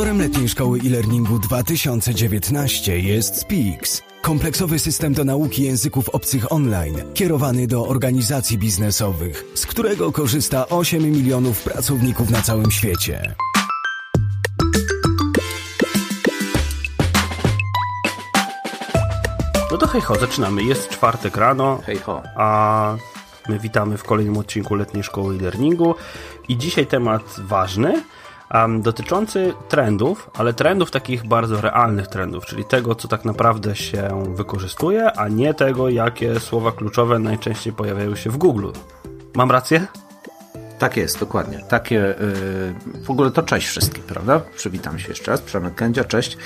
Sponsorem letniej szkoły e-learningu 2019 jest Speaks. Kompleksowy system do nauki języków obcych online, kierowany do organizacji biznesowych, z którego korzysta 8 milionów pracowników na całym świecie. No to hej ho, zaczynamy. Jest czwartek rano. Hej ho. A my witamy w kolejnym odcinku Letniej Szkoły e-learningu. I dzisiaj temat ważny, um, dotyczący trendów, ale trendów takich bardzo realnych trendów, czyli tego, co tak naprawdę się wykorzystuje, a nie tego, jakie słowa kluczowe najczęściej pojawiają się w Google. Mam rację? Tak jest, dokładnie. Takie, yy, w ogóle to cześć wszystkim, prawda? Przywitam się jeszcze raz, Przemek Kędzia, cześć.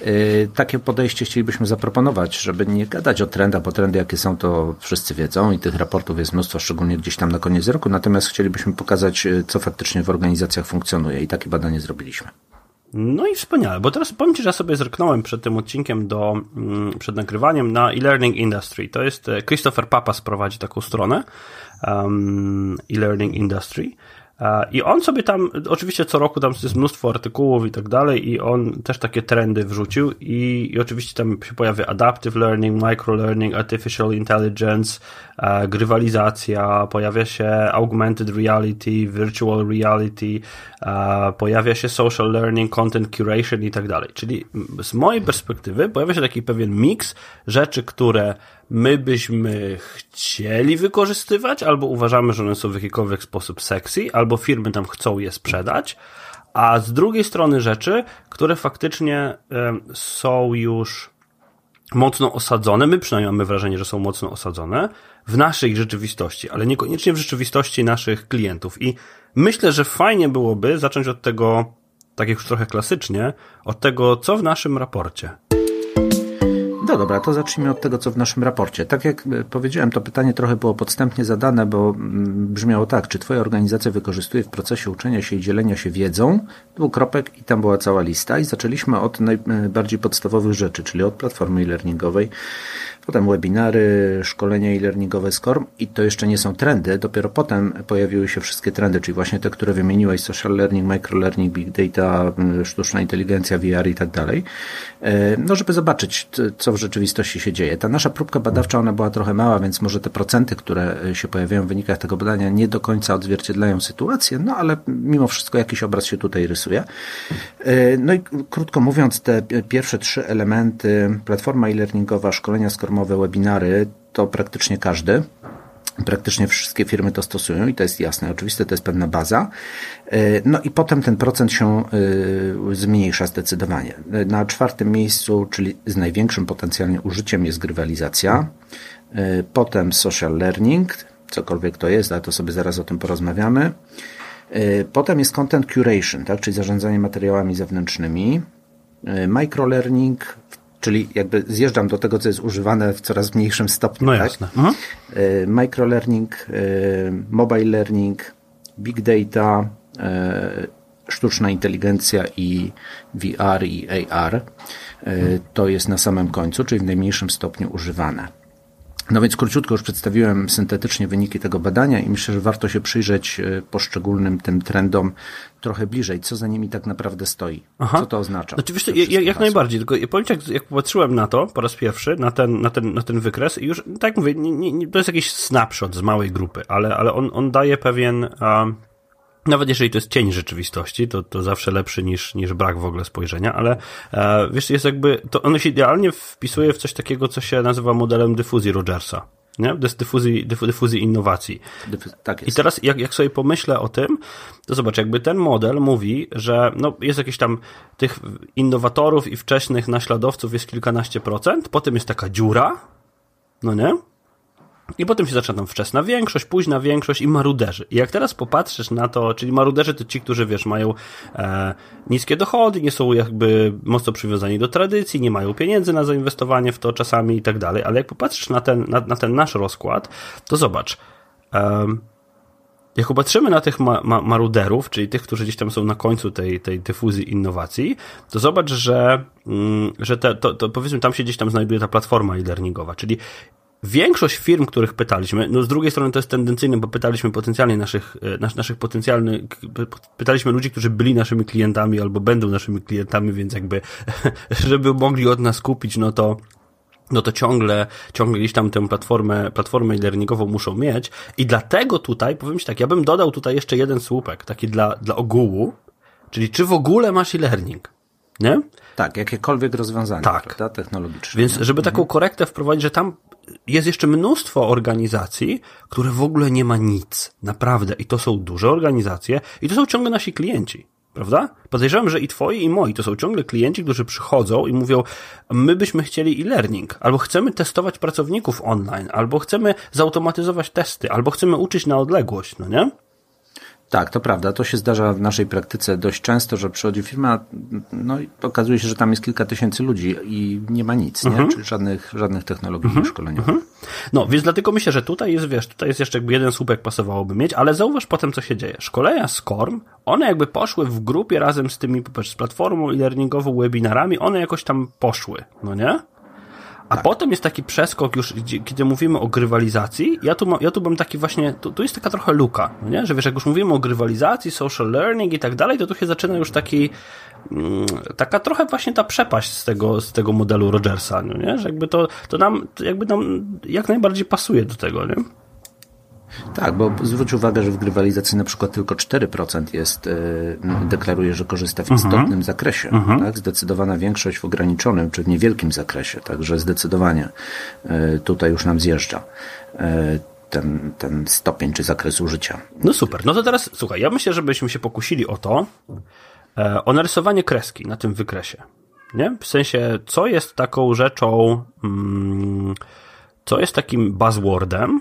Yy, takie podejście chcielibyśmy zaproponować, żeby nie gadać o trendach, bo trendy jakie są, to wszyscy wiedzą i tych raportów jest mnóstwo, szczególnie gdzieś tam na koniec roku, natomiast chcielibyśmy pokazać, y, co faktycznie w organizacjach funkcjonuje i takie badanie zrobiliśmy. No i wspaniale, bo teraz powiem Ci, że sobie zerknąłem przed tym odcinkiem do, mm, przed nagrywaniem na e-learning industry. To jest e, Christopher Papas prowadzi taką stronę um, e-learning industry. I on sobie tam, oczywiście co roku tam jest mnóstwo artykułów i tak dalej, i on też takie trendy wrzucił, i, i oczywiście tam się pojawia adaptive learning, micro learning, artificial intelligence, e, grywalizacja, pojawia się augmented reality, virtual reality, e, pojawia się social learning, content curation i tak dalej. Czyli z mojej perspektywy pojawia się taki pewien miks rzeczy, które my byśmy chcieli wykorzystywać, albo uważamy, że one są w jakikolwiek sposób sexy, albo firmy tam chcą je sprzedać, a z drugiej strony rzeczy, które faktycznie są już mocno osadzone, my przynajmniej mamy wrażenie, że są mocno osadzone w naszej rzeczywistości, ale niekoniecznie w rzeczywistości naszych klientów. I myślę, że fajnie byłoby zacząć od tego, tak jak już trochę klasycznie, od tego, co w naszym raporcie. No dobra, to zacznijmy od tego, co w naszym raporcie. Tak jak e, powiedziałem, to pytanie trochę było podstępnie zadane, bo mm, brzmiało tak, czy Twoja organizacja wykorzystuje w procesie uczenia się i dzielenia się wiedzą, dwukropek i tam była cała lista i zaczęliśmy od najbardziej podstawowych rzeczy, czyli od platformy e-learningowej, potem webinary, szkolenia e-learningowe SCORM i to jeszcze nie są trendy, dopiero potem pojawiły się wszystkie trendy, czyli właśnie te, które wymieniłeś, social learning, microlearning, big data, sztuczna inteligencja, VR i tak dalej, e, no żeby zobaczyć, co w rzeczywistości się dzieje. Ta nasza próbka badawcza, ona była trochę mała, więc może te procenty, które się pojawiają w wynikach tego badania nie do końca odzwierciedlają sytuację, no ale mimo wszystko jakiś obraz się tutaj rysuje. E, no i krótko mówiąc, te pierwsze trzy elementy, platforma e-learningowa, szkolenia skormowe, webinary, to praktycznie każdy. Praktycznie wszystkie firmy to stosują i to jest jasne. Oczywiście to jest pewna baza. E, no i potem ten procent się e, zmniejsza zdecydowanie. Na czwartym miejscu, czyli z największym potencjalnie użyciem jest grywalizacja. E, potem social learning, cokolwiek to jest, ale to sobie zaraz o tym porozmawiamy. Potem jest content curation, tak, czyli zarządzanie materiałami zewnętrznymi. Microlearning, czyli jakby zjeżdżam do tego, co jest używane w coraz mniejszym stopniu. No tak? jasne. Mhm. Microlearning, mobile learning, big data, sztuczna inteligencja i VR i AR. To jest na samym końcu, czyli w najmniejszym stopniu używane. No więc króciutko już przedstawiłem syntetycznie wyniki tego badania i myślę, że warto się przyjrzeć poszczególnym tym trendom trochę bliżej, co za nimi tak naprawdę stoi. Aha. Co to oznacza? Oczywiście, ja, jak najbardziej, tylko ja powiem jak, jak popatrzyłem na to po raz pierwszy, na ten, na ten, na ten wykres i już, tak mówię, nie, nie, to jest jakiś snapshot z małej grupy, ale, ale on, on daje pewien... Um, nawet jeżeli to jest cień rzeczywistości, to, to zawsze lepszy niż, niż brak w ogóle spojrzenia, ale e, wiesz, jest jakby, to ono się idealnie wpisuje w coś takiego, co się nazywa modelem dyfuzji Rogersa. Nie? Dyfuzji, dyfuzji innowacji. tak jest. I teraz, jak, jak sobie pomyślę o tym, to zobacz, jakby ten model mówi, że no, jest jakieś tam tych innowatorów i wczesnych naśladowców jest kilkanaście procent, potem jest taka dziura, no nie? I potem się zaczyna tam wczesna większość, późna większość i maruderzy. I jak teraz popatrzysz na to, czyli maruderzy to ci, którzy wiesz, mają e, niskie dochody, nie są jakby mocno przywiązani do tradycji, nie mają pieniędzy na zainwestowanie w to czasami i tak dalej, ale jak popatrzysz na ten, na, na ten nasz rozkład, to zobacz. E, jak popatrzymy na tych ma, ma, maruderów, czyli tych, którzy gdzieś tam są na końcu tej, tej dyfuzji innowacji, to zobacz, że, mm, że te, to, to powiedzmy tam się gdzieś tam znajduje ta platforma e-learningowa, czyli większość firm, których pytaliśmy, no z drugiej strony to jest tendencyjne, bo pytaliśmy potencjalnie naszych, e, nas, naszych potencjalnych, pytaliśmy ludzi, którzy byli naszymi klientami albo będą naszymi klientami, więc jakby, żeby mogli od nas kupić, no to no to ciągle, ciągle gdzieś tam tę platformę, platformę e-learningową muszą mieć. I dlatego tutaj, powiem Ci tak, ja bym dodał tutaj jeszcze jeden słupek, taki dla, dla ogółu, czyli czy w ogóle masz e-learning, nie? Tak, jakiekolwiek rozwiązanie tak. Prawda, technologiczne. Więc żeby taką mhm. korektę wprowadzić, że tam jest jeszcze mnóstwo organizacji, które w ogóle nie ma nic. Naprawdę. I to są duże organizacje i to są ciągle nasi klienci. Prawda? Podejrzewam, że i twoi, i moi to są ciągle klienci, którzy przychodzą i mówią, my byśmy chcieli e-learning, albo chcemy testować pracowników online, albo chcemy zautomatyzować testy, albo chcemy uczyć na odległość, no nie? Tak, to prawda. To się zdarza w naszej praktyce dość często, że przychodzi firma, no i okazuje się, że tam jest kilka tysięcy ludzi i nie ma nic, mhm. nie? Czyli żadnych, żadnych technologii mhm. szkoleniowych. Mhm. No, więc dlatego myślę, że tutaj jest, wiesz, tutaj jest jeszcze jakby jeden słupek pasowałoby mieć, ale zauważ potem, co się dzieje. Szkolenia SCORM, one jakby poszły w grupie razem z tymi, z platformą e-learningową, webinarami, one jakoś tam poszły, no nie? A tak. potem jest taki przeskok już, kiedy mówimy o grywalizacji, ja tu, ja tu bym taki właśnie, tu, tu jest taka trochę luka, no nie? że wiesz, jak już mówimy o grywalizacji, social learning i tak dalej, to tu się zaczyna już taki, mm, taka trochę właśnie ta przepaść z tego, z tego modelu Rogersa, no nie? że jakby to, to nam, jakby nam jak najbardziej pasuje do tego, nie? Tak, bo zwróć uwagę, że w grywalizacji na przykład tylko 4% jest, e, deklaruje, że korzysta w mhm. istotnym zakresie. Mhm. Tak? Zdecydowana większość w ograniczonym czy w niewielkim zakresie, także zdecydowanie e, tutaj już nam zjeżdża e, ten, ten stopień czy zakres użycia. No super. No to teraz słuchaj, ja myślę, żebyśmy się pokusili o to, o narysowanie kreski na tym wykresie. Nie? W sensie, co jest taką rzeczą, mm, co jest takim buzzwordem,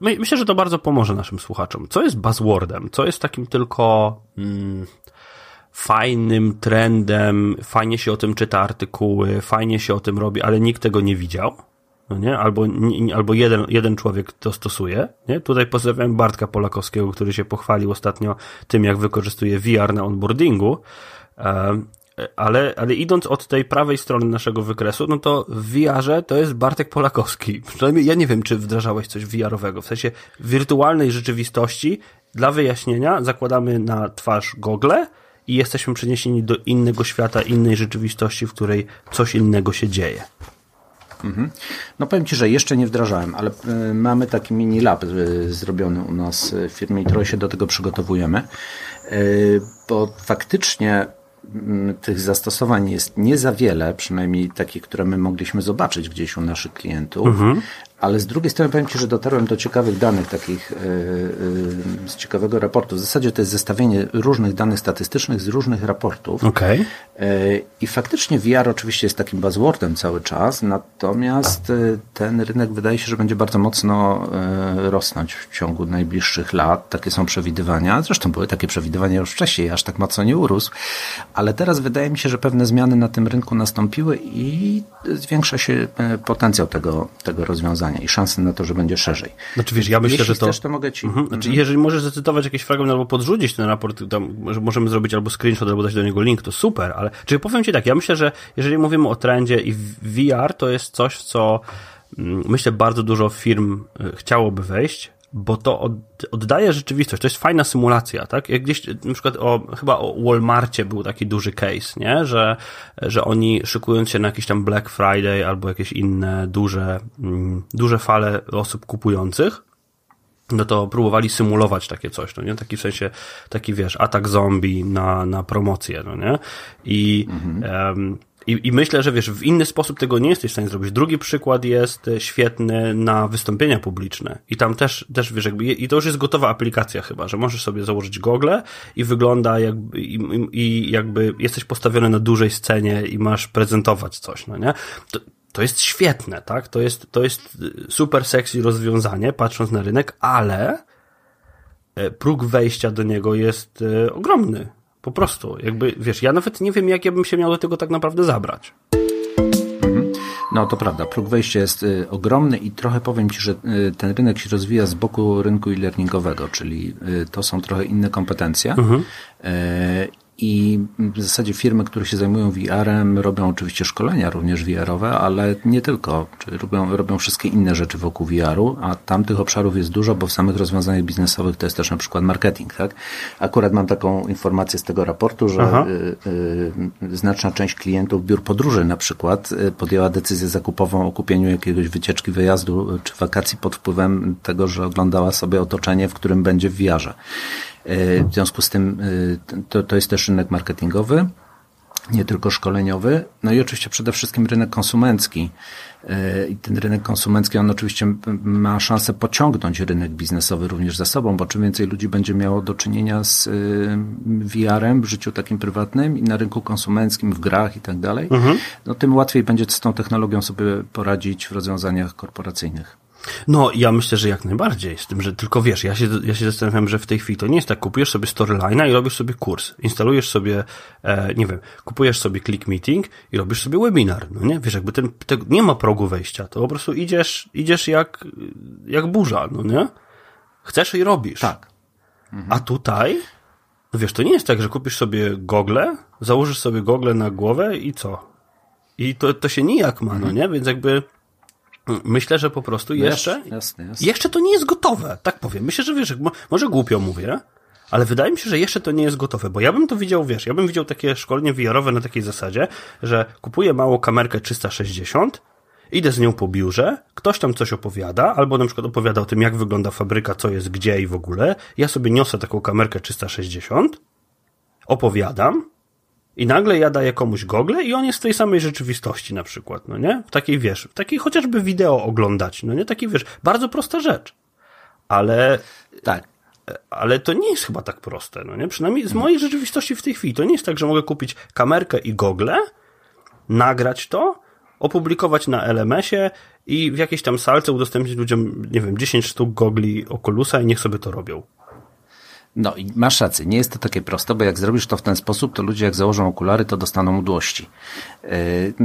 Myślę, że to bardzo pomoże naszym słuchaczom. Co jest buzzwordem? Co jest takim tylko mm, fajnym trendem, fajnie się o tym czyta artykuły, fajnie się o tym robi, ale nikt tego nie widział? No nie? Albo, albo jeden, jeden człowiek to stosuje. Nie? Tutaj pozdrawiam Bartka Polakowskiego, który się pochwalił ostatnio tym, jak wykorzystuje VR na onboardingu. Ale, ale idąc od tej prawej strony naszego wykresu, no to w VR-ze to jest Bartek Polakowski. Przynajmniej ja nie wiem, czy wdrażałeś coś VR-owego. W sensie wirtualnej rzeczywistości, dla wyjaśnienia, zakładamy na twarz gogle i jesteśmy przeniesieni do innego świata, innej rzeczywistości, w której coś innego się dzieje. Mhm. No powiem Ci, że jeszcze nie wdrażałem, ale y, mamy taki mini lab y, zrobiony u nas w firmie i trochę się do tego przygotowujemy, y, bo faktycznie tych zastosowań jest nie za wiele, przynajmniej takich, które my mogliśmy zobaczyć gdzieś u naszych klientów, mhm ale z drugiej strony powiem Ci, że dotarłem do ciekawych danych, takich e, e, z ciekawego raportu. W zasadzie to jest zestawienie różnych danych statystycznych z różnych raportów. Okay. E, I faktycznie VR oczywiście jest takim buzzwordem cały czas, natomiast ten rynek wydaje się, że będzie bardzo mocno rosnąć w ciągu najbliższych lat. Takie są przewidywania. Zresztą były takie przewidywania już wcześniej, aż tak mocno nie urósł, ale teraz wydaje mi się, że pewne zmiany na tym rynku nastąpiły i zwiększa się potencjał tego, tego rozwiązania i szanse na to, że będzie szerzej. Znaczy wiesz, ja myślę, Jeśli że to... Chcesz, to mogę ci... Mhm. Znaczy, mhm. jeżeli możesz zacytować jakiś fragment albo podrzucić ten raport, tam możemy zrobić albo screenshot, albo dać do niego link, to super, ale czy powiem ci tak, ja myślę, że jeżeli mówimy o trendzie i VR, to jest coś, w co mm, myślę bardzo dużo firm y, chciałoby wejść, bo to od, oddaje rzeczywistość. To jest fajna symulacja, tak? Jak gdzieś, na przykład o, chyba o Walmartie był taki duży case, nie? Że, że oni szykując się na jakiś tam Black Friday albo jakieś inne duże, mm, duże fale osób kupujących, no to próbowali symulować takie coś, no nie? Taki w sensie, taki wiesz, atak zombie na, na promocję, no nie? I, mhm. um, i, I myślę, że wiesz, w inny sposób tego nie jesteś w stanie zrobić. Drugi przykład jest e, świetny na wystąpienia publiczne. I tam też, też wiesz, jakby, i to już jest gotowa aplikacja chyba, że możesz sobie założyć gogle i wygląda jakby, i, i jakby jesteś postawiony na dużej scenie i masz prezentować coś, no nie? To, to jest świetne, tak? To jest, to jest e, super sexy rozwiązanie, patrząc na rynek, ale e, próg wejścia do niego jest ogromny. Po prostu, jakby, wiesz, ja nawet nie wiem, jak ja bym się miał do tego tak naprawdę zabrać. Mhm. No to prawda, próg wejścia jest y, ogromny i trochę powiem Ci, że y, ten rynek się rozwija z boku rynku e-learningowego, czyli y, to są trochę inne kompetencje. Mhm. I w zasadzie firmy, które się zajmują VR-em, robią oczywiście szkolenia również VR-owe, ale nie tylko. Czyli robią, robią wszystkie inne rzeczy wokół VR-u, a tam tych obszarów jest dużo, bo w samych rozwiązaniach biznesowych to jest też na przykład marketing. Tak? Akurat mam taką informację z tego raportu, że y, y, znaczna część klientów biur podróży na przykład y, podjęła decyzję zakupową o kupieniu jakiegoś wycieczki, wyjazdu czy wakacji pod wpływem tego, że oglądała sobie otoczenie, w którym będzie w VR-ze. E, w związku z tym e, to, to jest też rynek marketingowy, nie tylko szkoleniowy. No i oczywiście przede wszystkim rynek konsumencki. E, I ten rynek konsumencki, on oczywiście ma szansę pociągnąć rynek biznesowy również za sobą, bo czym więcej ludzi będzie miało do czynienia z VR-em w życiu takim prywatnym i na rynku konsumenckim, w grach i tak dalej, mhm. no tym łatwiej będzie z tą technologią sobie poradzić w rozwiązaniach korporacyjnych. No, ja myślę, że jak najbardziej. Z tym, że tylko wiesz, ja się, ja się zastanawiam, że w tej chwili to nie jest tak, kupujesz sobie storyline'a i robisz sobie kurs. Instalujesz sobie, e, nie wiem, kupujesz sobie click meeting i robisz sobie webinar. No nie? Wiesz, jakby ten, te, nie ma progu wejścia. To po prostu idziesz, idziesz jak, jak burza, no nie? Chcesz i robisz. Tak. Mhm. A tutaj, no wiesz, to nie jest tak, że kupisz sobie gogle, założysz sobie gogle na głowę i co? I to, to się nijak ma, no mhm. nie? Więc jakby, Myślę, że po prostu no jeszcze, jasne, jasne. jeszcze to nie jest gotowe, tak powiem. Myślę, że wiesz, może głupio mówię, ale wydaje mi się, że jeszcze to nie jest gotowe, bo ja bym to widział, wiesz, ja bym widział takie szkolenie VR-owe na takiej zasadzie, że kupuję małą kamerkę 360, idę z nią po biurze, ktoś tam coś opowiada, albo na przykład opowiada o tym, jak wygląda fabryka, co jest gdzie i w ogóle. Ja sobie niosę taką kamerkę 360, opowiadam, i nagle ja daję komuś gogle i on jest w tej samej rzeczywistości na przykład, no nie? W takiej, wiesz, w takiej chociażby wideo oglądać, no nie? Taki, wiesz, bardzo prosta rzecz. Ale... Tak. Ale to nie jest chyba tak proste, no nie? Przynajmniej z mojej rzeczywistości w tej chwili. To nie jest tak, że mogę kupić kamerkę i gogle, nagrać to, opublikować na LMS-ie i w jakiejś tam salce udostępnić ludziom, nie wiem, 10 sztuk gogli Oculusa i niech sobie to robią. No i masz rację, nie jest to takie proste, bo jak zrobisz to w ten sposób, to ludzie jak założą okulary, to dostaną mdłości. Yy,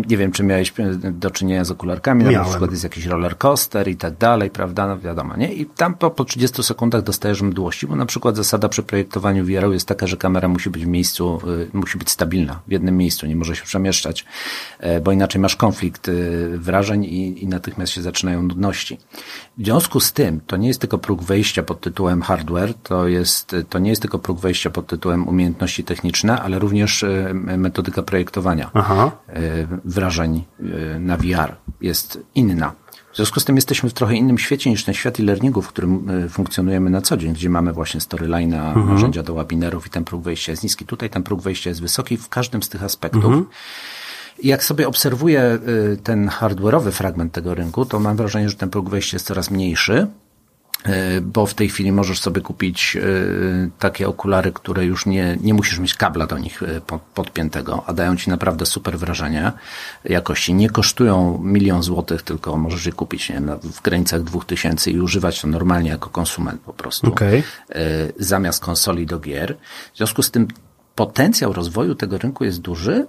nie wiem, czy miałeś do czynienia z okularkami, na przykład jest jakiś roller coaster i tak dalej, prawda, no wiadomo, nie? I tam po, po 30 sekundach dostajesz mdłości, bo na przykład zasada przy projektowaniu VR jest taka, że kamera musi być w miejscu, yy, musi być stabilna, w jednym miejscu, nie może się przemieszczać, yy, bo inaczej masz konflikt wrażeń i, i natychmiast się zaczynają nudności. W związku z tym, to nie jest tylko próg wejścia pod tytułem hardware, to jest to nie jest tylko próg wejścia pod tytułem umiejętności techniczne, ale również e, metodyka projektowania Aha. E, wrażeń e, na VR jest inna. W związku z tym jesteśmy w trochę innym świecie niż ten świat e-learningu, w którym funkcjonujemy na co dzień, gdzie mamy właśnie storyline'a, mhm. narzędzia do webinarów i ten próg wejścia jest niski. Tutaj ten próg wejścia jest wysoki w każdym z tych aspektów. Mhm. Jak sobie obserwuję ten hardware'owy fragment tego rynku, to mam wrażenie, że ten próg wejścia jest coraz mniejszy. E, bo w tej chwili możesz sobie kupić e, takie okulary, które już nie, nie musisz mieć kabla do nich e, podpiętego, a dają ci naprawdę super wrażenie jakości. Nie kosztują milion złotych, tylko możesz je kupić nie, w granicach dwóch tysięcy i używać to normalnie jako konsument po prostu. Okay. Zamiast konsoli do gier. W związku z tym potencjał rozwoju tego rynku jest duży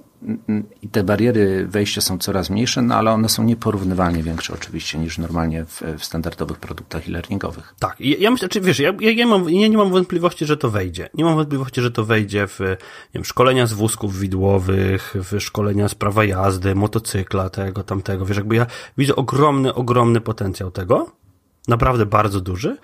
i te bariery wejścia są coraz mniejsze, no ale one są nieporównywalnie większe oczywiście niż normalnie w, w standardowych produktach e-learningowych. Tak, ja, ja myślę, czy wiesz, ja, ja, ja, mam, ja nie mam wątpliwości, że to wejdzie. Nie mam wątpliwości, że to wejdzie w nie wiem, szkolenia z wózków widłowych, w szkolenia z prawa jazdy, motocykla, tego, tamtego. Wiesz, jakby ja widzę ogromny, ogromny potencjał tego, naprawdę bardzo duży,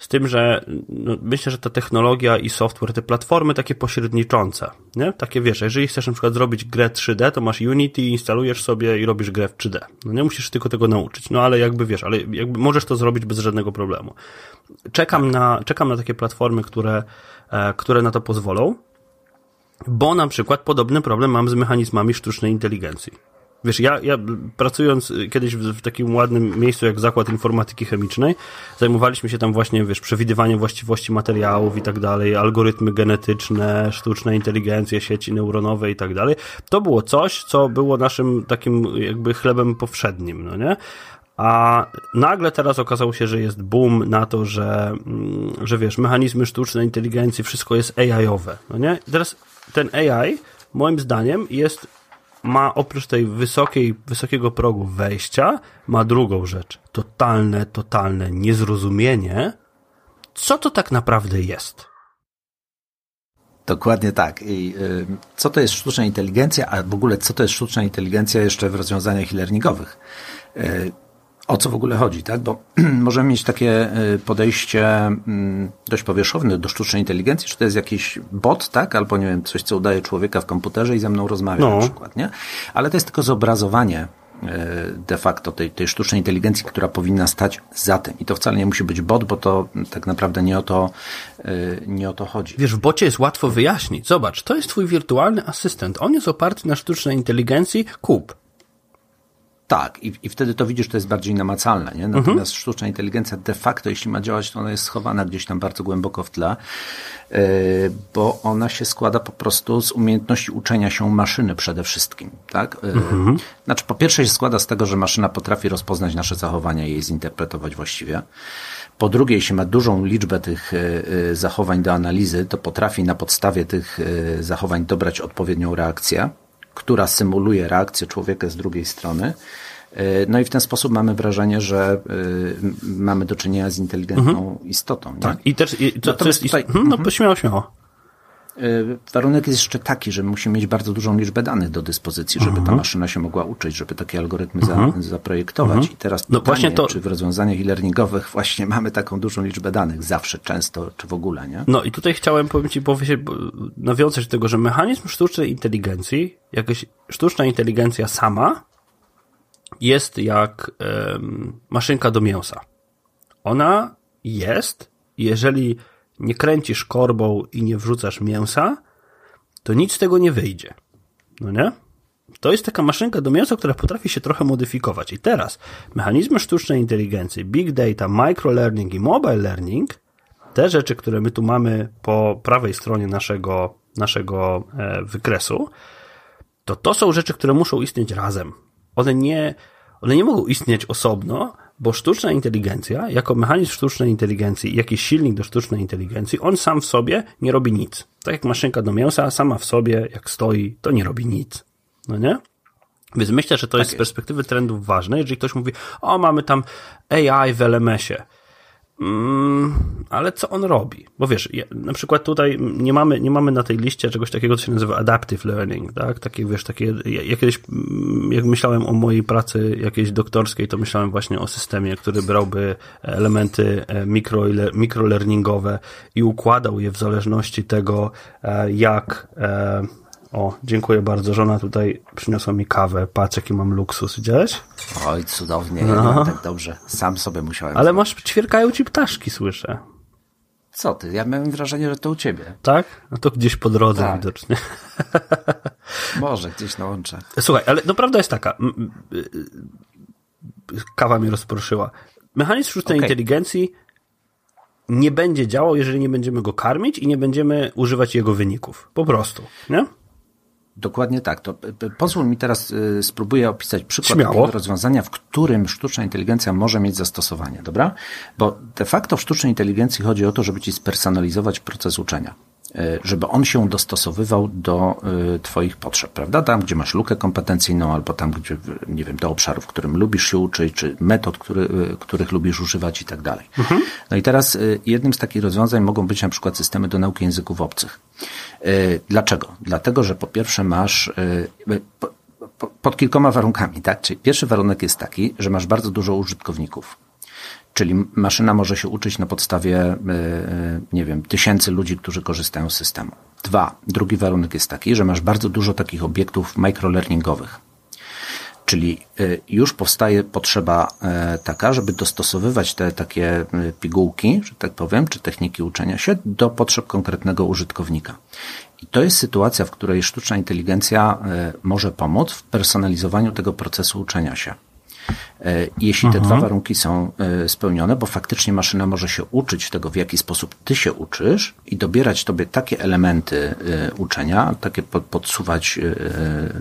z tym, że no, myślę, że ta technologia i software, te platformy takie pośredniczące, nie? Takie wiesz, jeżeli chcesz na przykład zrobić grę 3D, to masz Unity, instalujesz sobie i robisz grę w 3D. No nie musisz tylko tego nauczyć. No ale jakby wiesz, ale jakby możesz to zrobić bez żadnego problemu. Czekam na, czekam na takie platformy, które, e, które na to pozwolą, bo na przykład podobny problem mam z mechanizmami sztucznej inteligencji. Wiesz, ja, ja pracując kiedyś w, w, takim ładnym miejscu jak Zakład Informatyki Chemicznej, zajmowaliśmy się tam właśnie, wiesz, przewidywaniem właściwości materiałów i tak dalej, algorytmy genetyczne, sztuczna inteligencja, sieci neuronowe i tak dalej. To było coś, co było naszym takim jakby chlebem powszednim, no nie? A nagle teraz okazało się, że jest boom na to, że, mm, że wiesz, mechanizmy sztucznej inteligencji, wszystko jest AI-owe, no nie? I teraz ten AI, moim zdaniem, jest ma oprócz tej wysokiej, wysokiego progu wejścia, ma drugą rzecz. Totalne, totalne niezrozumienie, co to tak naprawdę jest. Dokładnie tak. I y, co to jest sztuczna inteligencja, a w ogóle co to jest sztuczna inteligencja jeszcze w rozwiązaniach e-learningowych? Y, o co w ogóle chodzi, tak? Bo możemy mieć takie y, podejście mm, dość powierzchowne do sztucznej inteligencji, czy to jest jakiś bot, tak? Albo nie wiem, coś, co udaje człowieka w komputerze i ze mną rozmawia no. na przykład, nie? Ale to jest tylko zobrazowanie E, de facto tej, tej sztucznej inteligencji, która powinna stać za tym. I to wcale nie musi być bot, bo to tak naprawdę nie o to, e, nie o to chodzi. Wiesz, w bocie jest łatwo wyjaśnić. Zobacz, to jest twój wirtualny asystent. On jest oparty na sztucznej inteligencji. Kup. Tak, i, i wtedy to widzisz, to jest bardziej namacalne, nie? Natomiast mhm. sztuczna inteligencja de facto, jeśli ma działać, to ona jest schowana gdzieś tam bardzo głęboko w tle, yy, bo ona się składa po prostu z umiejętności uczenia się maszyny przede wszystkim, tak? Yy, mhm. Znaczy, po pierwsze się składa z tego, że maszyna potrafi rozpoznać nasze zachowania i je zinterpretować właściwie. Po drugie, jeśli ma dużą liczbę tych yy, zachowań do analizy, to potrafi na podstawie tych zachowań dobrać odpowiednią reakcję która symuluje reakcję człowieka z drugiej strony. E, no i w ten sposób mamy wrażenie, że y, mamy do czynienia z inteligentną mhm. istotą. Nie? Tak, i też i to, to jest tutaj, ist... no mhm. śmiało, śmiało. Y, warunek jest jeszcze taki, że musimy mieć bardzo dużą liczbę danych do dyspozycji, żeby ta mhm. maszyna się mogła uczyć, żeby takie algorytmy za, mhm. zaprojektować. Mhm. I teraz no pytanie, właśnie to... czy w rozwiązaniach e-learningowych właśnie mamy taką dużą liczbę danych, zawsze, często, czy w ogóle, nie? No i tutaj chciałem powiedzieć, powiedzieć nawiązać do tego, że mechanizm sztucznej inteligencji, jakaś sztuczna inteligencja sama jest jak um, maszynka do mięsa. Ona jest, jeżeli nie kręcisz korbą i nie wrzucasz mięsa, to nic z tego nie wyjdzie. No nie? To jest taka maszynka do mięsa, która potrafi się trochę modyfikować. I teraz mechanizmy sztucznej inteligencji, big data, microlearning i mobile learning, te rzeczy, które my tu mamy po prawej stronie naszego, naszego e, wykresu, to to są rzeczy, które muszą istnieć razem. One nie, one nie mogą istnieć osobno, bo sztuczna inteligencja, jako mechanizm sztucznej inteligencji, jakiś silnik do sztucznej inteligencji, on sam w sobie nie robi nic. Tak jak maszynka do mięsa, sama w sobie, jak stoi, to nie robi nic. No nie? Więc myślę, że to tak jest z perspektywy trendów ważne. Jeżeli ktoś mówi, o, mamy tam AI w LMS-ie, Mm, ale co on robi? Bo wiesz, ja, na przykład tutaj nie mamy, nie mamy na tej liście czegoś takiego, co się nazywa adaptive learning, tak? Takie, wiesz, takie, ja, ja kiedyś, mm, jak myślałem o mojej pracy jakiejś doktorskiej, to myślałem właśnie o systemie, który brałby elementy e, mikro, mikrolearningowe i układał je w zależności tego, e, jak, e, o, dziękuję bardzo. Żona tutaj przyniosła mi kawę. Patrz, jaki mam luksus. Widziałeś? Oj, cudownie. No. tak dobrze. Sam sobie musiałem. Ale masz, ćwierkają ci ptaszki, słyszę. Co ty? Ja miałem wrażenie, że to u ciebie. Tak? No to gdzieś po drodze tak. widocznie. Może gdzieś na łączach. Słuchaj, ale no prawda jest taka. Kawa mnie rozproszyła. Mechanizm sztucznej okay. inteligencji nie będzie działał, jeżeli nie będziemy go karmić i nie będziemy używać jego wyników. Po prostu, nie? Dokładnie tak. To pozwól mi teraz y, spróbuję opisać przykład takiego rozwiązania, w którym sztuczna inteligencja może mieć zastosowanie, dobra? Bo de facto w sztucznej inteligencji chodzi o to, żeby ci spersonalizować proces uczenia. E, żeby on się dostosowywał do e, Twoich potrzeb, prawda? Tam, gdzie masz lukę kompetencyjną, albo tam, gdzie, nie wiem, do obszaru, w którym lubisz się uczyć, czy metod, który, e, których lubisz używać i tak dalej. Mhm. No i teraz jednym z takich rozwiązań mogą być na przykład systemy do nauki języków obcych. Dlaczego? Dlatego, że po pierwsze masz pod kilkoma warunkami, tak? Czyli pierwszy warunek jest taki, że masz bardzo dużo użytkowników Czyli maszyna może się uczyć na podstawie, e, e, nie wiem, tysięcy ludzi, którzy korzystają z systemu. Dwa, drugi warunek jest taki, że masz bardzo dużo takich obiektów microlearningowych. Czyli e, już powstaje potrzeba taka, żeby dostosowywać te takie pigułki, że tak powiem, czy techniki uczenia się do potrzeb konkretnego użytkownika. I to jest sytuacja, w której sztuczna inteligencja może pomóc w personalizowaniu tego procesu uczenia się. E, jeśli te dwa mhm. warunki są e, spełnione, bo faktycznie maszyna może się uczyć tego, w jaki sposób ty się uczysz i dobierać tobie takie elementy e, uczenia, takie podsuwać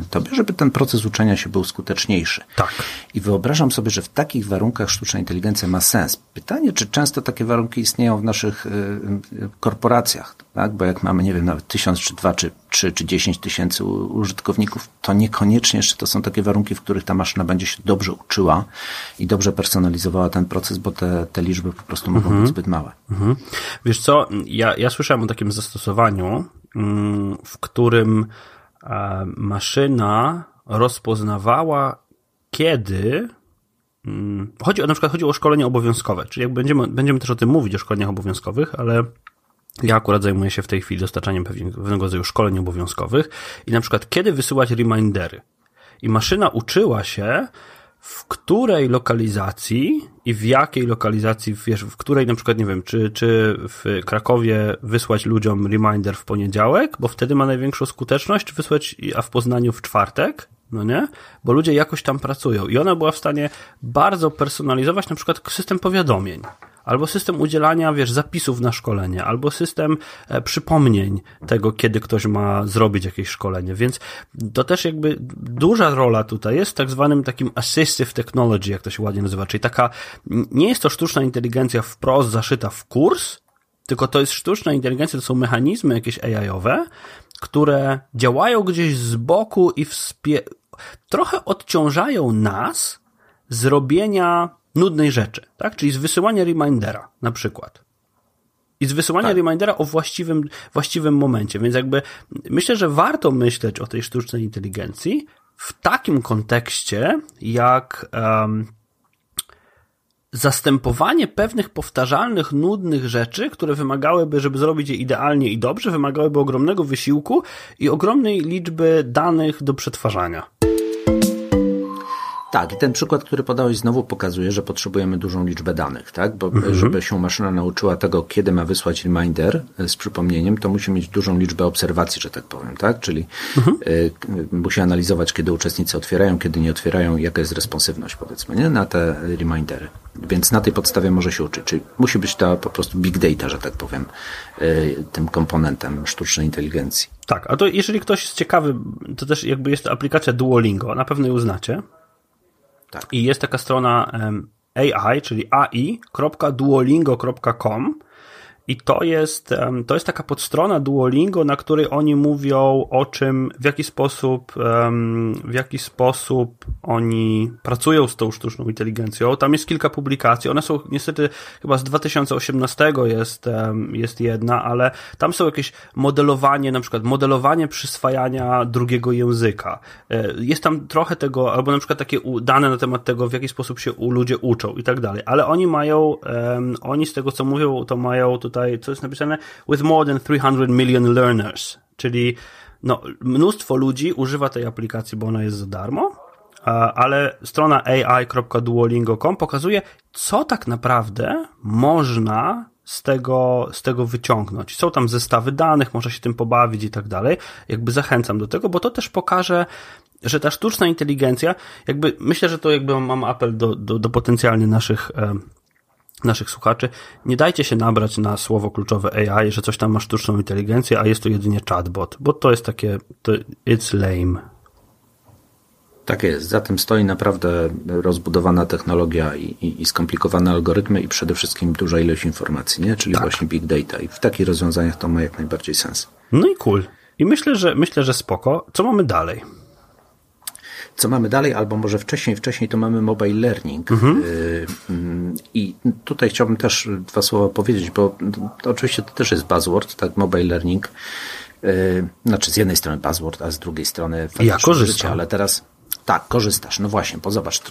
tobie, żeby ten proces uczenia się był skuteczniejszy. Tak. I wyobrażam sobie, że w takich warunkach sztuczna inteligencja ma sens. Pytanie, czy często takie warunki istnieją w naszych korporacjach, tak? Bo jak mamy, nie wiem, nawet tysiąc, czy dwa, czy trzy, czy dziesięć tysięcy użytkowników, to niekoniecznie jeszcze to są takie warunki, w których ta maszyna będzie się dobrze uczyła i dobrze personalizowała ten proces, bo te, te liczby po prostu mogą mhm. być zbyt małe. Mhm. Wiesz co, ja, ja słyszałem o takim zastosowaniu mm, w którym maszyna rozpoznawała, kiedy mm, Chodzi o, na przykład chodzi o szkolenie obowiązkowe, czyli jak będziemy, będziemy też o tym mówić, o szkoleniach obowiązkowych, ale ja akurat zajmuję się w tej chwili dostarczaniem pewnego rodzaju szkoleń obowiązkowych i na przykład kiedy wysyłać remindery. I maszyna uczyła się, w której lokalizacji i w jakiej lokalizacji, wiesz, w której na przykład, nie wiem, czy, czy w Krakowie wysłać ludziom reminder w poniedziałek, bo wtedy ma największą skuteczność, czy wysłać, a w Poznaniu w czwartek, no nie? Bo ludzie jakoś tam pracują i ona była w stanie bardzo personalizować na przykład system powiadomień albo system udzielania, wiesz, zapisów na szkolenie, albo system e, przypomnień tego, kiedy ktoś ma zrobić jakieś szkolenie. Więc to też jakby duża rola tutaj jest tak zwanym takim assistive technology, jak to się ładnie nazywa, czyli taka, nie jest to sztuczna inteligencja wprost zaszyta w kurs, tylko to jest sztuczna inteligencja, to są mechanizmy jakieś AI-owe, które działają gdzieś z boku i wspie... trochę odciążają nas z robienia nudnej rzeczy, tak? Czyli z wysyłania remindera na przykład. I z wysyłania tak. remindera o właściwym, właściwym momencie. Więc jakby myślę, że warto myśleć o tej sztucznej inteligencji w takim kontekście, jak um, zastępowanie pewnych powtarzalnych, nudnych rzeczy, które wymagałyby, żeby zrobić je idealnie i dobrze, wymagałyby ogromnego wysiłku i ogromnej liczby danych do przetwarzania. Tak, i ten przykład, który podałeś, znowu pokazuje, że potrzebujemy dużą liczbę danych, tak? Bo mhm. żeby się maszyna nauczyła tego, kiedy ma wysłać reminder e, z przypomnieniem, to musi mieć dużą liczbę obserwacji, że tak powiem, tak? Czyli mhm. y, musi analizować, kiedy uczestnicy otwierają, kiedy nie otwierają, jaka jest responsywność, powiedzmy, nie? Na te remindery. Więc na tej podstawie może się uczyć. Czyli musi być ta po prostu big data, że tak powiem, y, tym komponentem sztucznej inteligencji. Tak, a to jeżeli ktoś jest ciekawy, to też jakby jest aplikacja Duolingo, na pewno ją znacie. Tak. I jest taka strona AI, czyli ai.duolingo.com i to jest, to jest taka podstrona Duolingo, na której oni mówią o czym, w jaki sposób, w jaki sposób oni pracują z tą sztuczną inteligencją. Tam jest kilka publikacji. One są niestety chyba z 2018 jest, jest jedna, ale tam są jakieś modelowanie, na przykład modelowanie przyswajania drugiego języka. E, jest tam trochę tego, albo na przykład takie dane na temat tego, w jaki sposób się ludzie uczą i tak dalej. Ale oni mają, oni z tego co mówią, to mają tutaj tutaj, co jest napisane, with more than 300 million learners, czyli no, mnóstwo ludzi używa tej aplikacji, bo ona jest za darmo, ale strona ai.duolingo.com pokazuje, co tak naprawdę można z tego, z tego wyciągnąć. Są tam zestawy danych, można się tym pobawić i tak dalej. Jakby zachęcam do tego, bo to też pokaże, że ta sztuczna inteligencja, jakby myślę, że to jakby mam apel do, do, do potencjalnie naszych naszych słuchaczy, nie dajcie się nabrać na słowo kluczowe AI, że coś tam ma sztuczną inteligencję, a jest to jedynie chatbot, bo to jest takie, to it's lame. Tak jest. Za tym stoi naprawdę rozbudowana technologia i, i, i, skomplikowane algorytmy i przede wszystkim duża ilość informacji, nie? czyli tak. właśnie big data. I w takich rozwiązaniach to ma jak najbardziej sens. No i cool. I myślę, że myślę, że spoko. Co mamy dalej? Co mamy dalej, albo może wcześniej, wcześniej to mamy mobile learning. Mhm. Y, mm, I tutaj chciałbym też dwa słowa powiedzieć, bo to oczywiście to też jest buzzword, tak, mobile learning. Y, znaczy z jednej strony buzzword, a z drugiej strony ja korzystam. Ale teraz tak, korzystasz. No właśnie, bo zobacz,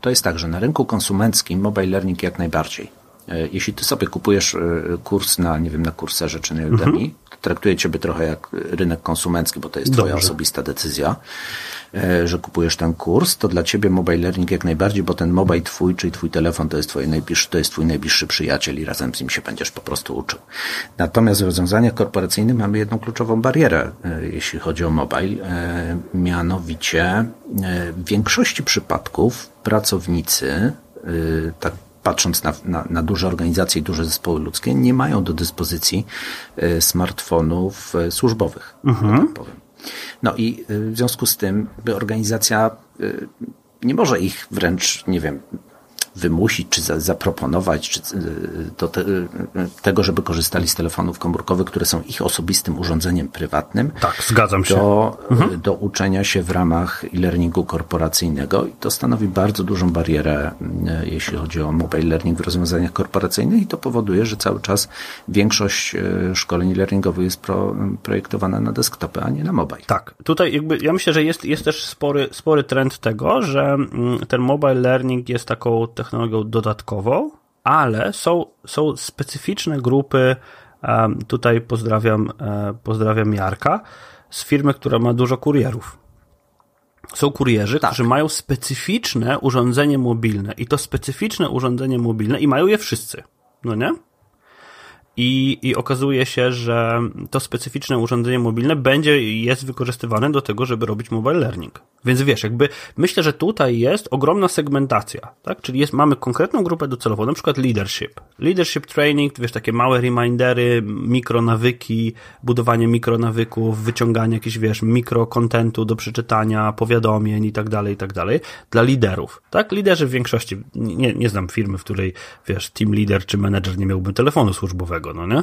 to jest tak, że na rynku konsumenckim mobile learning jak najbardziej. Y, jeśli ty sobie kupujesz kurs na, nie wiem, na kurserze czy na Udemy, mhm. to traktuje ciebie trochę jak rynek konsumencki, bo to jest twoja Dobrze. osobista decyzja. E, że kupujesz ten kurs, to dla ciebie mobile learning jak najbardziej, bo ten mobile twój, czyli twój telefon to jest, twoje najbliższy, to jest twój najbliższy przyjaciel i razem z nim się będziesz po prostu uczył. Natomiast w rozwiązaniach korporacyjnych mamy jedną kluczową barierę, e, jeśli chodzi o mobile, e, mianowicie w większości przypadków pracownicy, tak patrząc na, na, na, duże organizacje i duże zespoły ludzkie, nie mają do dyspozycji smartfonów służbowych, mhm. tak powiem. No i y, w związku z tym organizacja y, nie może ich wręcz, nie wiem, wymusić, czy za, zaproponować, czy do te, tego, żeby korzystali z telefonów komórkowych, które są ich osobistym urządzeniem prywatnym. Tak, zgadzam się. Do, mhm. do uczenia się w ramach e-learningu korporacyjnego i to stanowi bardzo dużą barierę, jeśli chodzi o mobile learning w rozwiązaniach korporacyjnych i to powoduje, że cały czas większość szkoleń e-learningowych jest pro, projektowana na desktopy, a nie na mobile. Tak, tutaj jakby ja myślę, że jest, jest też spory, spory trend tego, że ten mobile learning jest taką technologią dodatkową, ale są, są specyficzne grupy. Tutaj pozdrawiam, e, pozdrawiam Jarka z firmy, która ma dużo kurierów. Są kurierzy, tak. którzy mają specyficzne urządzenie mobilne i to specyficzne urządzenie mobilne i mają je wszyscy. No nie? I, I okazuje się, że to specyficzne urządzenie mobilne będzie jest wykorzystywane do tego, żeby robić mobile learning. Więc wiesz, jakby myślę, że tutaj jest ogromna segmentacja, tak? Czyli jest, mamy konkretną grupę docelową, na przykład leadership. Leadership training, wiesz, takie małe remindery, mikronawyki, budowanie mikronawyków, wyciąganie jakichś, wiesz, mikrokontentu do przeczytania, powiadomień i tak dalej, i tak dalej, dla liderów, tak? Liderzy w większości, nie, nie znam firmy, w której, wiesz, team leader czy manager nie miałby telefonu służbowego, no nie?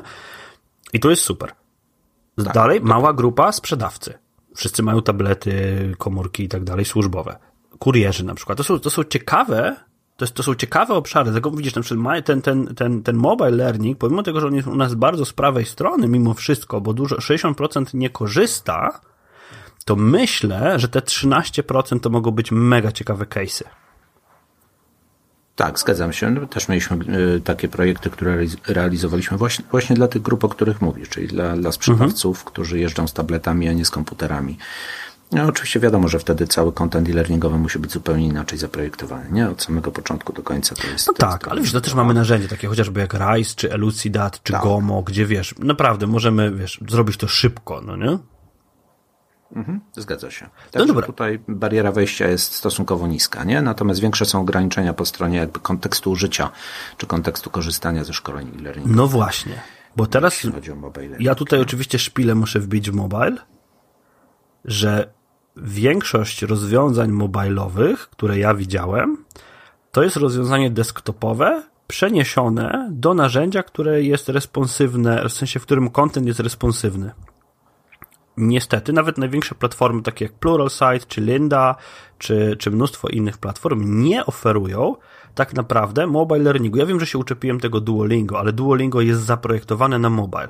I to jest super. Tak, Dalej, mała grupa sprzedawcy Wszyscy mają tablety, komórki i tak dalej, służbowe. Kurierzy na przykład. To są, to są ciekawe, to, jest, to są ciekawe obszary. Tego widzisz, na przykład ten, ten, ten, ten mobile learning, pomimo tego, że on jest u nas bardzo z prawej strony, mimo wszystko, bo dużo, 60% nie korzysta, to myślę, że te 13% to mogą być mega ciekawe case'y. Tak, zgadzam się. No, też mieliśmy y, takie projekty, które realizowaliśmy właśnie, właśnie dla tych grup, o których mówisz, czyli dla, dla sprzedawców, mhm. którzy jeżdżą z tabletami, a nie z komputerami. No, oczywiście wiadomo, że wtedy cały content e-learningowy musi być zupełnie inaczej zaprojektowany, nie? Od samego początku do końca to jest... No tak, jest ale wiesz, to też mamy narzędzie takie chociażby jak RISE, czy Elucidat, czy tak. Gomo, gdzie wiesz, naprawdę możemy, wiesz, zrobić to szybko, no nie? Mhm, zgadza się. Także no tutaj bariera wejścia jest stosunkowo niska, nie? Natomiast większe są ograniczenia po stronie jakby kontekstu użycia, czy kontekstu korzystania ze szkoleń e-learning. No właśnie, bo teraz ja tutaj oczywiście szpilę muszę wbić w mobile, że większość rozwiązań mobilowych, które ja widziałem, to jest rozwiązanie desktopowe, przeniesione do narzędzia, które jest responsywne, w sensie, w którym content jest responsywny niestety nawet największe platformy takie jak Pluralsight, czy Lynda, czy, czy mnóstwo innych platform nie oferują tak naprawdę mobile learningu. Ja wiem, że się uczepiłem tego Duolingo, ale Duolingo jest zaprojektowane na mobile.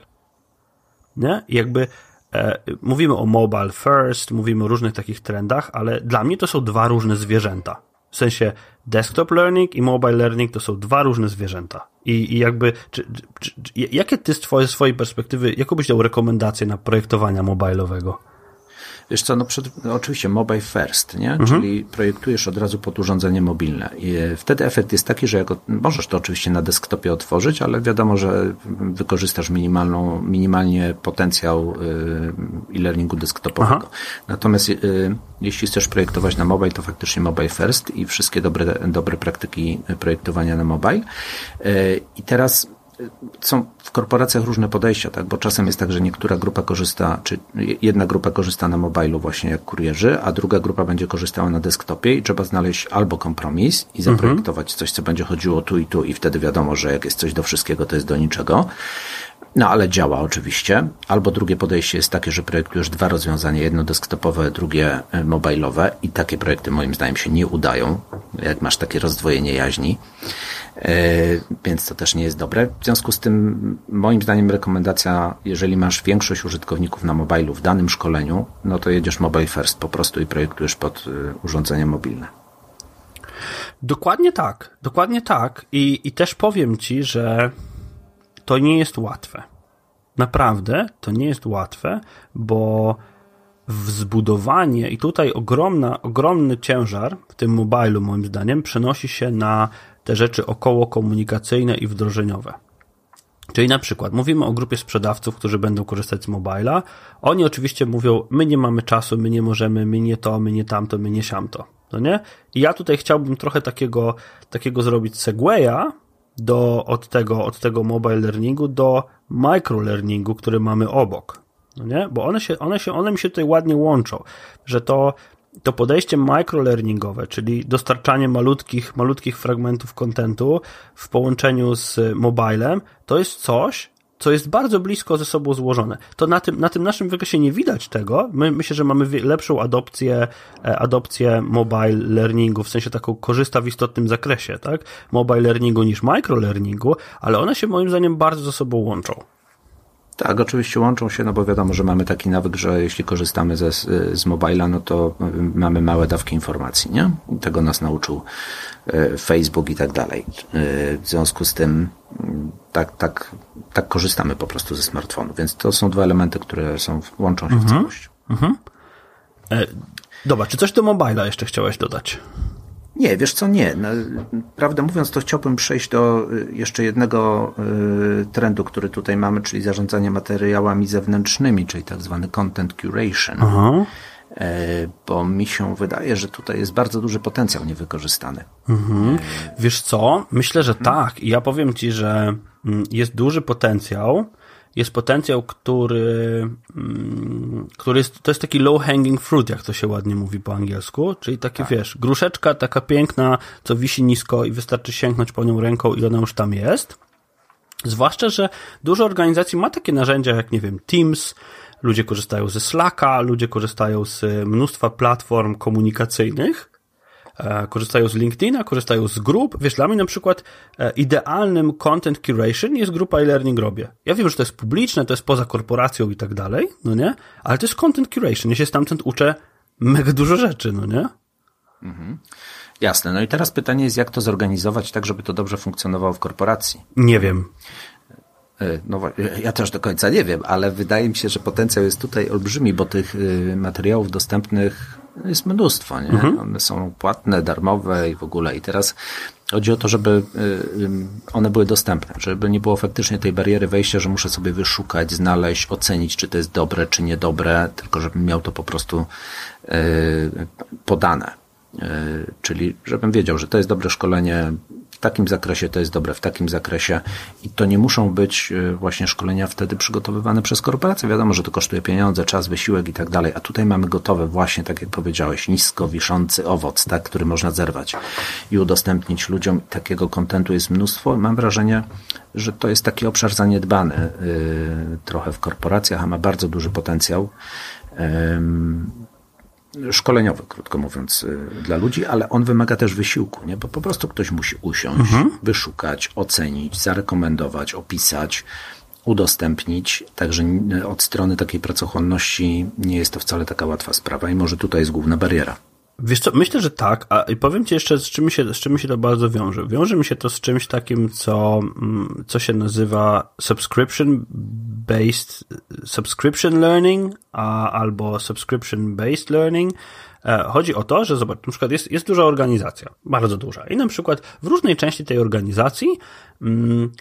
Nie? Jakby e, mówimy o mobile first, mówimy o różnych takich trendach, ale dla mnie to są dwa różne zwierzęta. W sensie desktop learning i mobile learning to są dwa różne zwierzęta. I, i jakby, czy, czy, czy, jakie ty z twojej, swojej perspektywy, jaką byś dał rekomendację na projektowania mobilowego? Wiesz co, no, przed, no oczywiście mobile first, nie? Mhm. Czyli projektujesz od razu pod urządzenie mobilne. I e, wtedy efekt jest taki, że jako, możesz to oczywiście na desktopie otworzyć, ale wiadomo, że wykorzystasz minimalną, minimalnie potencjał y, e-learningu desktopowego. Aha. Natomiast y, jeśli chcesz projektować na mobile, to faktycznie mobile first i wszystkie dobre, dobre praktyki projektowania na mobile. I teraz są w korporacjach różne podejścia, tak? bo czasem jest tak, że niektóra grupa korzysta, czy jedna grupa korzysta na mobilu właśnie jak kurierzy, a druga grupa będzie korzystała na desktopie i trzeba znaleźć albo kompromis i zaprojektować mhm. coś, co będzie chodziło tu i tu i wtedy wiadomo, że jak jest coś do wszystkiego, to jest do niczego. No ale działa oczywiście. Albo drugie podejście jest takie, że projektujesz dwa rozwiązania, jedno desktopowe, drugie e, mobilowe i takie projekty moim zdaniem się nie udają, jak masz takie rozdwojenie jaźni. E, więc to też nie jest dobre. W związku z tym moim zdaniem rekomendacja, jeżeli masz większość użytkowników na mobilu w danym szkoleniu, no to jedziesz mobile first po prostu i projektujesz pod e, urządzenia mobilne. Dokładnie tak, dokładnie tak. I, i też powiem Ci, że to nie jest łatwe. Naprawdę to nie jest łatwe, bo zbudowanie i tutaj ogromna, ogromny ciężar w tym mobilu moim zdaniem przenosi się na te rzeczy około komunikacyjne i wdrożeniowe. Czyli na przykład mówimy o grupie sprzedawców, którzy będą korzystać z mobila. Oni oczywiście mówią, my nie mamy czasu, my nie możemy, my nie to, my nie tamto, my nie siamto. No nie? I ja tutaj chciałbym trochę takiego, takiego zrobić segwaya do, od, tego, od tego mobile learningu do micro learningu, który mamy obok. No nie? Bo one się, one się, one mi się tutaj ładnie łączą, że to to podejście microlearningowe, czyli dostarczanie malutkich, malutkich fragmentów kontentu w połączeniu z mobilem, to jest coś, co jest bardzo blisko ze sobą złożone. To na tym, na tym naszym wykresie nie widać tego. My myślę, że mamy lepszą adopcję, e, adopcję mobile learningu, w sensie taką korzysta w istotnym zakresie, tak? Mobile learningu niż microlearningu, ale one się moim zdaniem bardzo ze sobą łączą. Tak, oczywiście łączą się, no bo wiadomo, że mamy taki nawyk, że jeśli korzystamy ze, z mobila, no to mamy małe dawki informacji, nie? Tego nas nauczył e, Facebook i tak dalej. E, w związku z tym tak, tak, tak korzystamy po prostu ze smartfonu, więc to są dwa elementy, które są, łączą się mhm. w całość. Mhm. E, dobra, czy coś do mobila jeszcze chciałeś dodać? Nie, wiesz co, nie. No, prawdę mówiąc, to chciałbym przejść do y, jeszcze jednego y, trendu, który tutaj mamy, czyli zarządzanie materiałami zewnętrznymi, czyli tak zwany content curation. Aha. E, bo mi się wydaje, że tutaj jest bardzo duży potencjał niewykorzystany. Mhm. Wiesz co? Myślę, że tak. I ja powiem ci, że mm, jest duży potencjał jest potencjał, który, mm, który jest, to jest taki low hanging fruit, jak to się ładnie mówi po angielsku, czyli takie, tak. wiesz, gruszeczka taka piękna, co wisi nisko i wystarczy sięgnąć po nią ręką i ona już tam jest. Zwłaszcza, że dużo organizacji ma takie narzędzia jak, nie wiem, Teams, ludzie korzystają ze Slacka, ludzie korzystają z mnóstwa platform komunikacyjnych, korzystają z LinkedIna, korzystają z grup. Wiesz, dla mnie na przykład e, idealnym content curation jest grupa e-learning robię. Ja wiem, że to jest publiczne, to jest poza korporacją i tak dalej, no nie? Ale to jest content curation. Ja się stamtąd uczę mega dużo rzeczy, no nie? Mhm. Jasne. No i teraz pytanie jest, jak to zorganizować tak, żeby to dobrze funkcjonowało w korporacji? Nie wiem. E, no ja też do końca nie wiem, ale wydaje mi się, że potencjał jest tutaj olbrzymi, bo tych y, materiałów dostępnych jest mnóstwo, nie? Mhm. One są płatne, darmowe i w ogóle. I teraz chodzi o to, żeby y, y, one były dostępne, żeby nie było faktycznie tej bariery wejścia, że muszę sobie wyszukać, znaleźć, ocenić, czy to jest dobre, czy niedobre, tylko żebym miał to po prostu podane. Czyli żebym wiedział, że to jest dobre szkolenie, takim zakresie to jest dobre, w takim zakresie i to nie muszą być e, właśnie szkolenia wtedy przygotowywane przez korporacje. Wiadomo, że to kosztuje pieniądze, czas, wysiłek i tak dalej, a tutaj mamy gotowe właśnie, tak jak powiedziałeś, nisko wiszący owoc, tak, który można zerwać i udostępnić ludziom. Takiego kontentu jest mnóstwo. Mam wrażenie, że to jest taki obszar zaniedbany yy, trochę w korporacjach, a ma bardzo duży potencjał. Szkoleniowy, krótko mówiąc, y, dla ludzi, ale on wymaga też wysiłku, nie? bo po prostu ktoś musi usiąść, mhm. wyszukać, ocenić, zarekomendować, opisać, udostępnić. Także od strony takiej pracochłonności nie jest to wcale taka łatwa sprawa i może tutaj jest główna bariera. Wiesz co, myślę, że tak, a powiem Ci jeszcze, z czym, się, z czym się to bardzo wiąże. Wiąże mi się to z czymś takim, co, mm, co się nazywa subscription-based, subscription learning, a, albo subscription-based learning. E, chodzi o to, że zobacz, na przykład jest, jest duża organizacja, bardzo duża i na przykład w różnej części tej organizacji mm,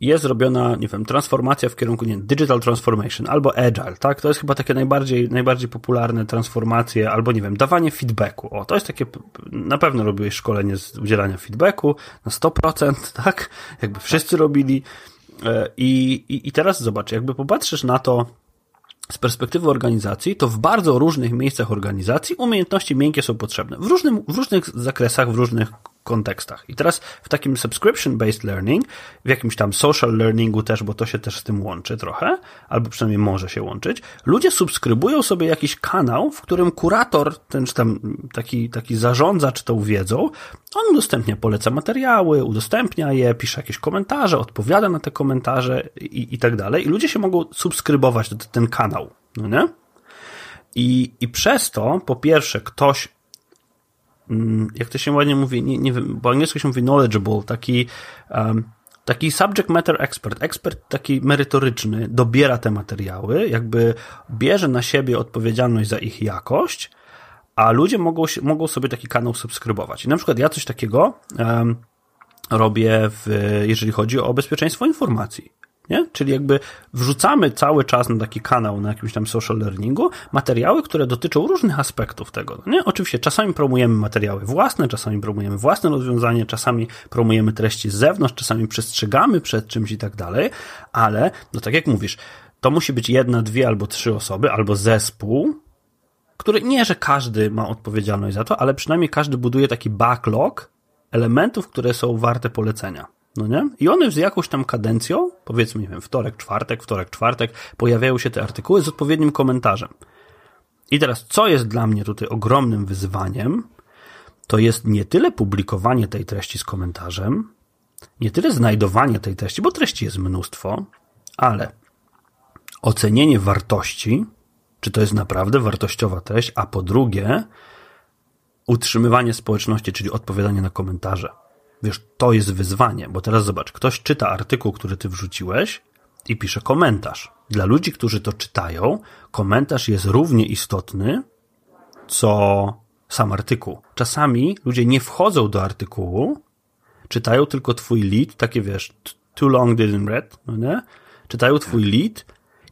jest zrobiona, nie wiem, transformacja w kierunku, nie digital transformation albo agile, tak? To jest chyba takie najbardziej, najbardziej popularne transformacje, albo nie wiem, dawanie feedbacku. O, to jest takie, na pewno robiłeś szkolenie z udzielania feedbacku na 100%, tak? Jakby wszyscy robili. E, I, i, i teraz zobacz, jakby popatrzysz na to, z perspektywy organizacji, to w bardzo różnych miejscach organizacji umiejętności miękkie są potrzebne. W, różnym, w różnych zakresach, w różnych kontekstach. I teraz w takim subscription-based learning, w jakimś tam social learningu też, bo to się też z tym łączy trochę, albo przynajmniej może się łączyć, ludzie subskrybują sobie jakiś kanał, w którym kurator, ten czy tam taki, taki zarządzacz tą wiedzą, on udostępnia, poleca materiały, udostępnia je, pisze jakieś komentarze, odpowiada na te komentarze i, i tak dalej. I ludzie się mogą subskrybować ten kanał, no nie? I, I przez to, po pierwsze, ktoś jak to się ładnie mówi, nie, nie wiem, po angielsku się mówi knowledgeable, taki, um, taki subject matter expert, ekspert taki merytoryczny, dobiera te materiały, jakby bierze na siebie odpowiedzialność za ich jakość, a ludzie mogą, mogą sobie taki kanał subskrybować. I na przykład ja coś takiego um, robię, w, jeżeli chodzi o bezpieczeństwo informacji. Nie? Czyli jakby wrzucamy cały czas na taki kanał, na jakimś tam social learningu, materiały, które dotyczą różnych aspektów tego. Nie? Oczywiście czasami promujemy materiały własne, czasami promujemy własne rozwiązanie, czasami promujemy treści z zewnątrz, czasami przestrzegamy przed czymś i tak dalej, ale, no tak jak mówisz, to musi być jedna, dwie albo trzy osoby, albo zespół, który nie, że każdy ma odpowiedzialność za to, ale przynajmniej każdy buduje taki backlog elementów, które są warte polecenia. No nie? I one z jakąś tam kadencją, powiedzmy, nie wiem, wtorek, czwartek, wtorek, czwartek, pojawiają się te artykuły z odpowiednim komentarzem. I teraz, co jest dla mnie tutaj ogromnym wyzwaniem, to jest nie tyle publikowanie tej treści z komentarzem, nie tyle znajdowanie tej treści, bo treści jest mnóstwo, ale ocenienie wartości, czy to jest naprawdę wartościowa treść, a po drugie, utrzymywanie społeczności, czyli odpowiadanie na komentarze. Wiesz, to jest wyzwanie, bo teraz zobacz, ktoś czyta artykuł, który ty wrzuciłeś i pisze komentarz. Dla ludzi, którzy to czytają, komentarz jest równie istotny, co sam artykuł. Czasami ludzie nie wchodzą do artykułu, czytają tylko twój lead, takie wiesz, too long didn't read, no nie? Czytają twój lead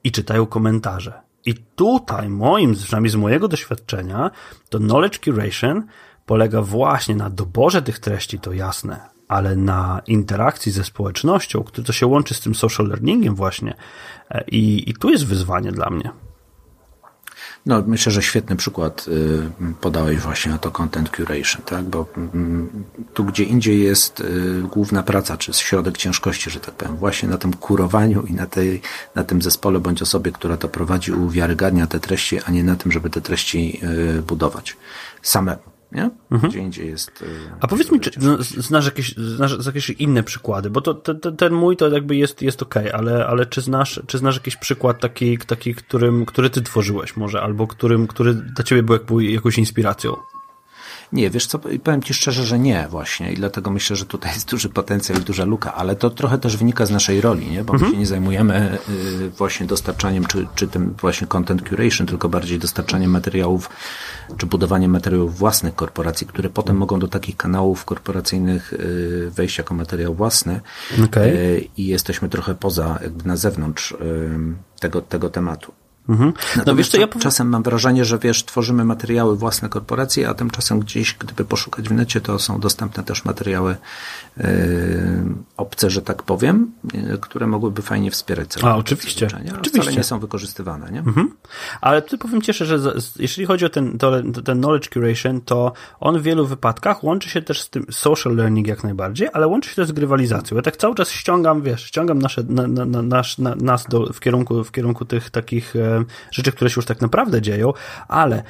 i czytają komentarze. I tutaj, moim, przynajmniej z mojego doświadczenia, to knowledge curation polega właśnie na doborze tych treści, to jasne, ale na interakcji ze społecznością, które to się łączy z tym social learningiem właśnie. E, I, i tu jest wyzwanie dla mnie. No, myślę, że świetny przykład y, podałeś właśnie na to content curation, tak? Bo mm, tu gdzie indziej jest y, główna praca, czy środek ciężkości, że tak powiem, właśnie na tym kurowaniu i na, tej, na tym zespole bądź osobie, która to prowadzi, uwiarygadnia te treści, a nie na tym, żeby te treści y, budować samemu nie? Mhm. Gdzie indziej jest. E, A powiedz mi, czy znasz jakieś, znasz jakieś inne przykłady? Bo to, to, ten mój to jakby jest, jest okej, okay, ale, ale czy, znasz, czy znasz jakiś przykład taki, taki którym, który ty tworzyłeś może, albo którym, który dla ciebie był jakąś inspiracją? Nie, wiesz co, powiem Ci szczerze, że nie właśnie i dlatego myślę, że tutaj jest duży potencjał i duża luka, ale to trochę też wynika z naszej roli, nie? bo mhm. my się nie zajmujemy y, właśnie dostarczaniem czy, czy tym właśnie content curation, tylko bardziej dostarczaniem materiałów czy budowaniem materiałów własnych korporacji, które potem mogą do takich kanałów korporacyjnych y, wejść jako materiał własny okay. i jesteśmy trochę poza, jakby na zewnątrz tego, tego tematu. Mhm. No wiesz co, ja czasem mam wrażenie, że wiesz, tworzymy materiały własne korporacji, a tymczasem gdzieś, gdyby poszukać w necie, to są dostępne też materiały obce, że tak powiem, yy, które mogłyby fajnie wspierać całe A, oczywiście. oczywiście. wcale nie są wykorzystywane, nie? Mhm. Ale tu powiem cieszę, że jeśli chodzi o ten, to, ten knowledge curation, to on w wielu wypadkach łączy się też z tym social learning jak najbardziej, ale łączy się też z grywalizacją. Ja tak cały czas ściągam, wiesz, ściągam nasze, na, na, na, nasz, na, nas do, w kierunku, w kierunku tych takich e, rzeczy, które się już tak naprawdę dzieją, ale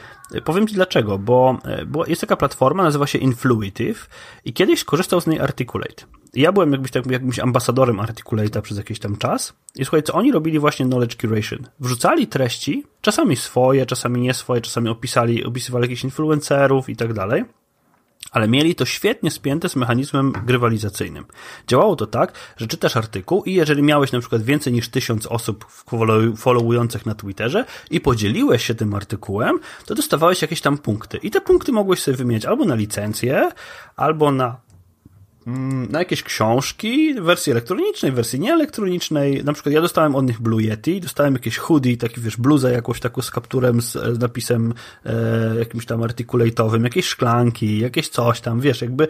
powiem Ci dlaczego, bo, bo jest taka platforma, nazywa się Influitive i kiedyś korzystał z niej Articulate. Ja byłem jakbyś, tak, jakimś ambasadorem Articulate'a przez jakiś tam czas i słuchaj, co oni robili właśnie knowledge curation. Wrzucali treści, czasami swoje, czasami nie swoje, czasami opisali, opisywali jakichś influencerów i tak dalej ale mieli to świetnie spięte z mechanizmem grywalizacyjnym. Działało to tak, że czytasz artykuł i jeżeli miałeś na przykład więcej niż tysiąc osób followujących na Twitterze i podzieliłeś się tym artykułem, to dostawałeś jakieś tam punkty. I te punkty mogłeś sobie wymienić albo na licencję, albo na na jakieś książki, wersji elektronicznej, wersji nieelektronicznej. Na przykład ja dostałem od nich Blue Yeti, dostałem jakieś hoodie, taki wiesz, bluzę jakąś taką z kapturem, z, z napisem e, jakimś tam artykulate'owym, jakieś szklanki, jakieś coś tam, wiesz, jakby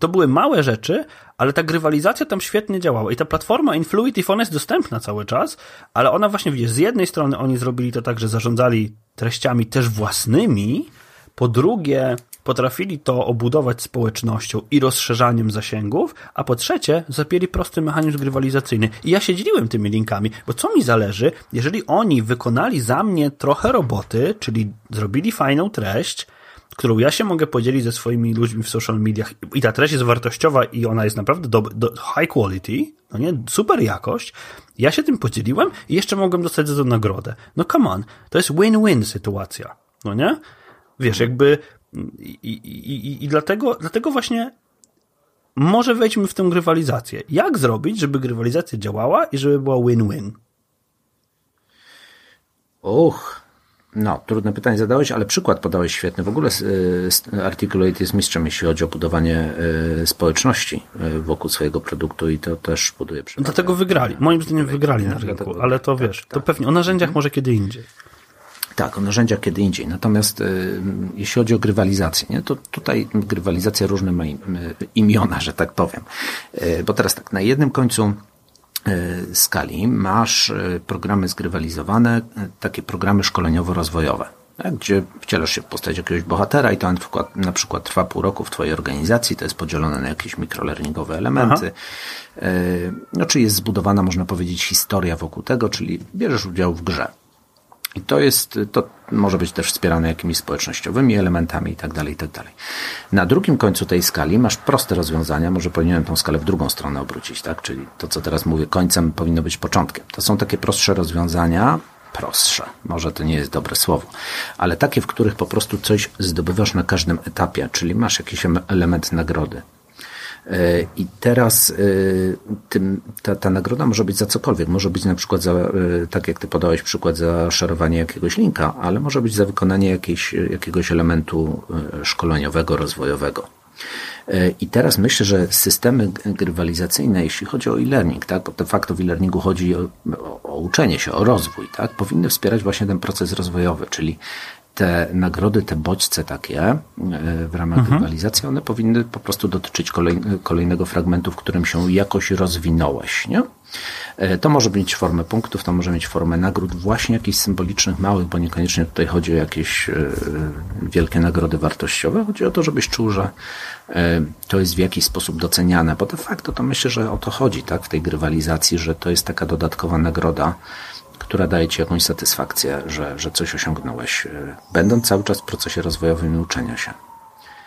to były małe rzeczy, ale ta grywalizacja tam świetnie działała i ta platforma Influitive, ona jest dostępna cały czas, ale ona właśnie, widzisz, z jednej strony oni zrobili to tak, że zarządzali treściami też własnymi, po drugie, potrafili to obudować społecznością i rozszerzaniem zasięgów, a po trzecie, zapięli prosty mechanizm grywalizacyjny. I ja się dzieliłem tymi linkami, bo co mi zależy, jeżeli oni wykonali za mnie trochę roboty, czyli zrobili fajną treść, którą ja się mogę podzielić ze swoimi ludźmi w social mediach i ta treść jest wartościowa i ona jest naprawdę do, do high quality, no nie, super jakość, ja się tym podzieliłem i jeszcze mogłem dostać za to nagrodę. No come on, to jest win-win sytuacja, no nie? Wiesz, jakby i, i, i, i dlatego, dlatego właśnie może wejdźmy w tę grywalizację. Jak zrobić, żeby grywalizacja działała i żeby była win-win? Och, no, trudne pytanie zadałeś, ale przykład podałeś świetny. W ogóle y, Articulate jest mistrzem, jeśli chodzi o budowanie y, społeczności y, wokół swojego produktu i to też buduje przewagę. Dlatego wygrali. Moim zdaniem wygrali na rynku, ale to tak, wiesz, to tak. pewnie o narzędziach mhm. może kiedy indziej. Tak, o narzędziach kiedy indziej. Natomiast y, jeśli chodzi o grywalizację, nie, to tutaj grywalizacja różne ma imiona, że tak powiem. Y, bo teraz tak, na jednym końcu y, skali masz programy zgrywalizowane, takie programy szkoleniowo-rozwojowe. tak, gdzie wcielasz się w postać jakiegoś bohatera i to na przykład, na przykład trwa pół roku w Twojej organizacji, to jest podzielone na jakieś mikrolearningowe elementy. Aha. No, czy jest zbudowana, można powiedzieć, historia wokół tego, czyli bierzesz udział w grze. I to jest, to może być też wspierane jakimiś społecznościowymi elementami i tak dalej, i tak. Na drugim końcu tej skali masz proste rozwiązania, może powinienem tą skalę w drugą stronę obrócić, tak? Czyli to, co teraz mówię, końcem powinno być początkiem. To są takie prostsze rozwiązania, prostsze, może to nie jest dobre słowo, ale takie, w których po prostu coś zdobywasz na każdym etapie, czyli masz jakiś element nagrody. E, I teraz e, tym, ta, ta nagroda może być za cokolwiek. Może być na przykład za, e, tak jak ty podałeś przykład, za szerowanie jakiegoś linka, ale może być za wykonanie jakiejś, jakiegoś elementu szkoleniowego, rozwojowego. I teraz myślę, że systemy grywalizacyjne, jeśli chodzi o e-learning, tak, bo de facto w e-learningu chodzi o, o, uczenie się, o rozwój, tak, powinny wspierać właśnie ten proces rozwojowy, czyli te nagrody, te bodźce takie e, w ramach mhm. rywalizacji, one powinny po prostu dotyczyć kolej, kolejnego fragmentu, w którym się jakoś rozwinąłeś, nie? E, to może mieć formę punktów, to może mieć formę nagród, właśnie jakichś symbolicznych, małych, bo niekoniecznie tutaj chodzi o jakieś e, wielkie nagrody wartościowe. Chodzi o to, żebyś czuł, że to jest w jakiś sposób doceniane, bo de facto to myślę, że o to chodzi, tak, w tej grywalizacji, że to jest taka dodatkowa nagroda, która daje ci jakąś satysfakcję, że, że coś osiągnąłeś, y, będąc cały czas w procesie rozwojowym i uczenia się.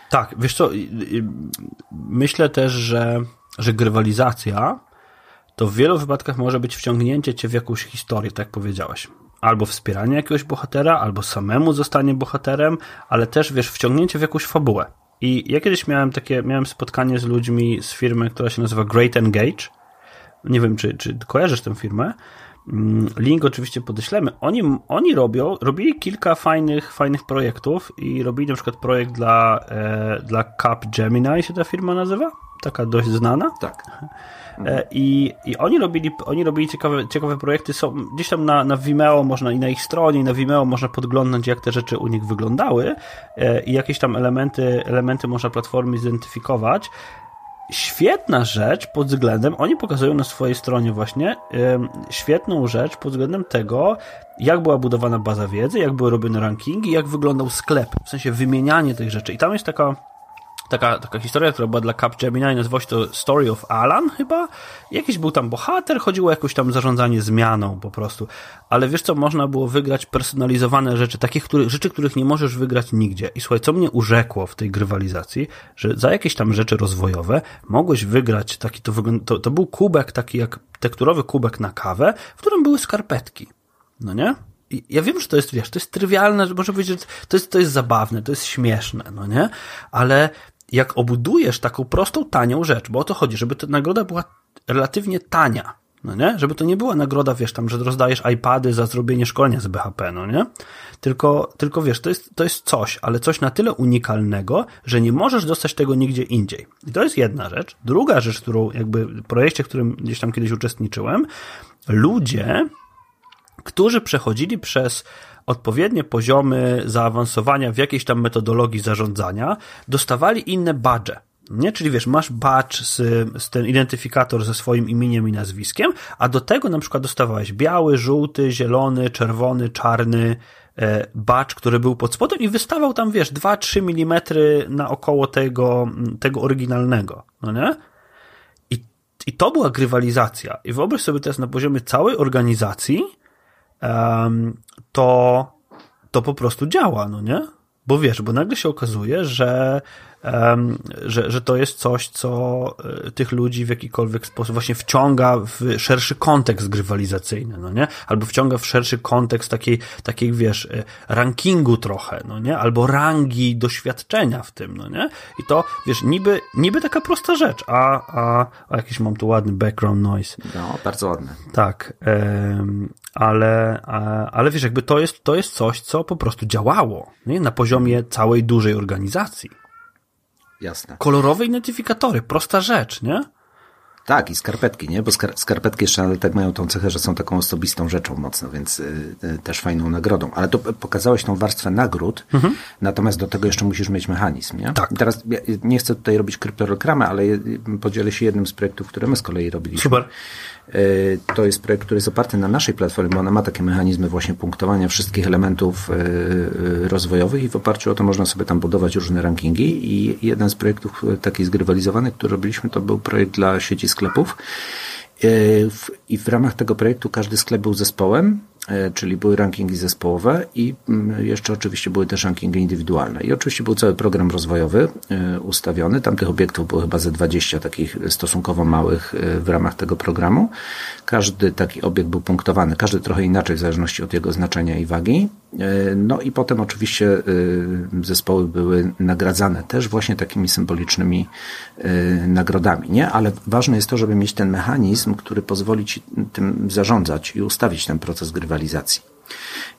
Tak, wiesz co, myślę też, że, że grywalizacja to w wielu wypadkach może być wciągnięcie cię w jakąś historię, tak jak powiedziałeś. Albo wspieranie jakiegoś bohatera, albo samemu zostanie bohaterem, ale też, wiesz, wciągnięcie w jakąś fabułę. I ja kiedyś miałem takie, miałem spotkanie z ludźmi z firmy, która się nazywa Great Engage. Nie wiem, czy, czy kojarzysz tę firmę. Mm, link oczywiście podeślemy. Oni, oni robią, robili kilka fajnych, fajnych projektów i robili na przykład projekt dla, e, dla Cap Gemini się ta firma nazywa? Taka dość znana. Tak. E, I, I oni robili, oni robili ciekawe, ciekawe projekty. Są gdzieś tam na, na Vimeo można i na ich stronie, i na Vimeo można podglądać, jak te rzeczy u nich wyglądały e, i jakieś tam elementy, elementy można platformy zidentyfikować świetna rzecz pod względem, oni pokazują na swojej stronie właśnie świetną rzecz pod względem tego, jak była budowana baza wiedzy, jak były robione rankingi, jak wyglądał sklep, w sensie wymienianie tych rzeczy. I tam jest taka taka, taka historia, która była dla Capgemini, nazywa się to Story of Alan chyba. Jakiś był tam bohater, chodziło o jakieś tam zarządzanie zmianą po prostu. Ale wiesz co, można było wygrać personalizowane rzeczy, takich rzeczy, których nie możesz wygrać nigdzie. I słuchaj, co mnie urzekło w tej grywalizacji, że za jakieś tam rzeczy rozwojowe mogłeś wygrać taki, to, to, to był kubek taki jak tekturowy kubek na kawę, w którym były skarpetki. No nie? ja wiem, że to jest, wiesz, to jest trywialne, że może powiedzieć, że to jest, to jest zabawne, to jest śmieszne, no nie? Ale jak obudujesz taką prostą, tanią rzecz, bo o to chodzi, żeby ta nagroda była relatywnie tania, no nie? Żeby to nie była nagroda, wiesz, tam, że rozdajesz iPady za zrobienie szkolenia z BHP, no nie? Tylko, tylko wiesz, to jest, to jest coś, ale coś na tyle unikalnego, że nie możesz dostać tego nigdzie indziej. I to jest jedna rzecz. Druga rzecz, którą jakby w projekcie, w którym gdzieś tam kiedyś uczestniczyłem, ludzie, którzy przechodzili przez odpowiednie poziomy zaawansowania w jakiejś tam metodologii zarządzania, dostawali inne badże. Nie? Czyli wiesz, masz badge z, z ten identyfikator ze swoim imieniem i nazwiskiem, a do tego na przykład dostawałeś biały, żółty, zielony, czerwony, czarny e, badge, który był pod spodem i wystawał tam, wiesz, 2-3 mm na około tego, tego oryginalnego. No nie? I, I to była grywalizacja. I wyobraź sobie teraz na poziomie całej organizacji, to, to po prostu działa, no nie? Bo wiesz, bo nagle się okazuje, że że, że to jest coś, co e, tych ludzi w jakikolwiek sposób właśnie wciąga w szerszy kontekst grywalizacyjny, no nie? Albo wciąga w szerszy kontekst takiej, takiej wiesz, e, rankingu trochę, no nie? Albo rangi doświadczenia w tym, no nie? I to, wiesz, niby, niby taka prosta rzecz, a, a, a jakiś mam tu ładny background noise. No, bardzo ładny. Tak, ale, ale wiesz, jakby to jest, to jest coś, co po prostu działało, nie? Na poziomie całej dużej organizacji. Jasne. Kolorowe identyfikatory, prosta rzecz, nie? Tak, i skarpetki, nie? Bo skar skarpetki jeszcze tak mają tą cechę, że są taką osobistą rzeczą mocno, więc y, y, też fajną nagrodą. Ale to pokazałeś tą warstwę nagród, mhm. natomiast do tego jeszcze musisz mieć mechanizm, nie? Tak. I teraz ja nie chcę tutaj robić kryptoreklamę, ale podzielę się jednym z projektów, które my z kolei robiliśmy. Super. Y, to jest projekt, który jest oparty na naszej platformie, bo ona ma takie mechanizmy właśnie punktowania wszystkich elementów y, y, rozwojowych i w oparciu o to można sobie tam budować różne rankingi. I jeden z projektów takich zgrywalizowanych, który robiliśmy, to był projekt dla sieci sklepów. I w ramach tego projektu każdy sklep był zespołem. E, czyli były rankingi zespołowe i mm, jeszcze oczywiście były też rankingi indywidualne. I oczywiście był cały program rozwojowy e, ustawiony. Tam tych obiektów było chyba ze 20 takich stosunkowo małych e, w ramach tego programu. Każdy taki obiekt był punktowany, każdy trochę inaczej w zależności od jego znaczenia i wagi. No i potem oczywiście zespoły były nagradzane też właśnie takimi symbolicznymi nagrodami, nie? Ale ważne jest to, żeby mieć ten mechanizm, który pozwoli ci tym zarządzać i ustawić ten proces gry grywalizacji.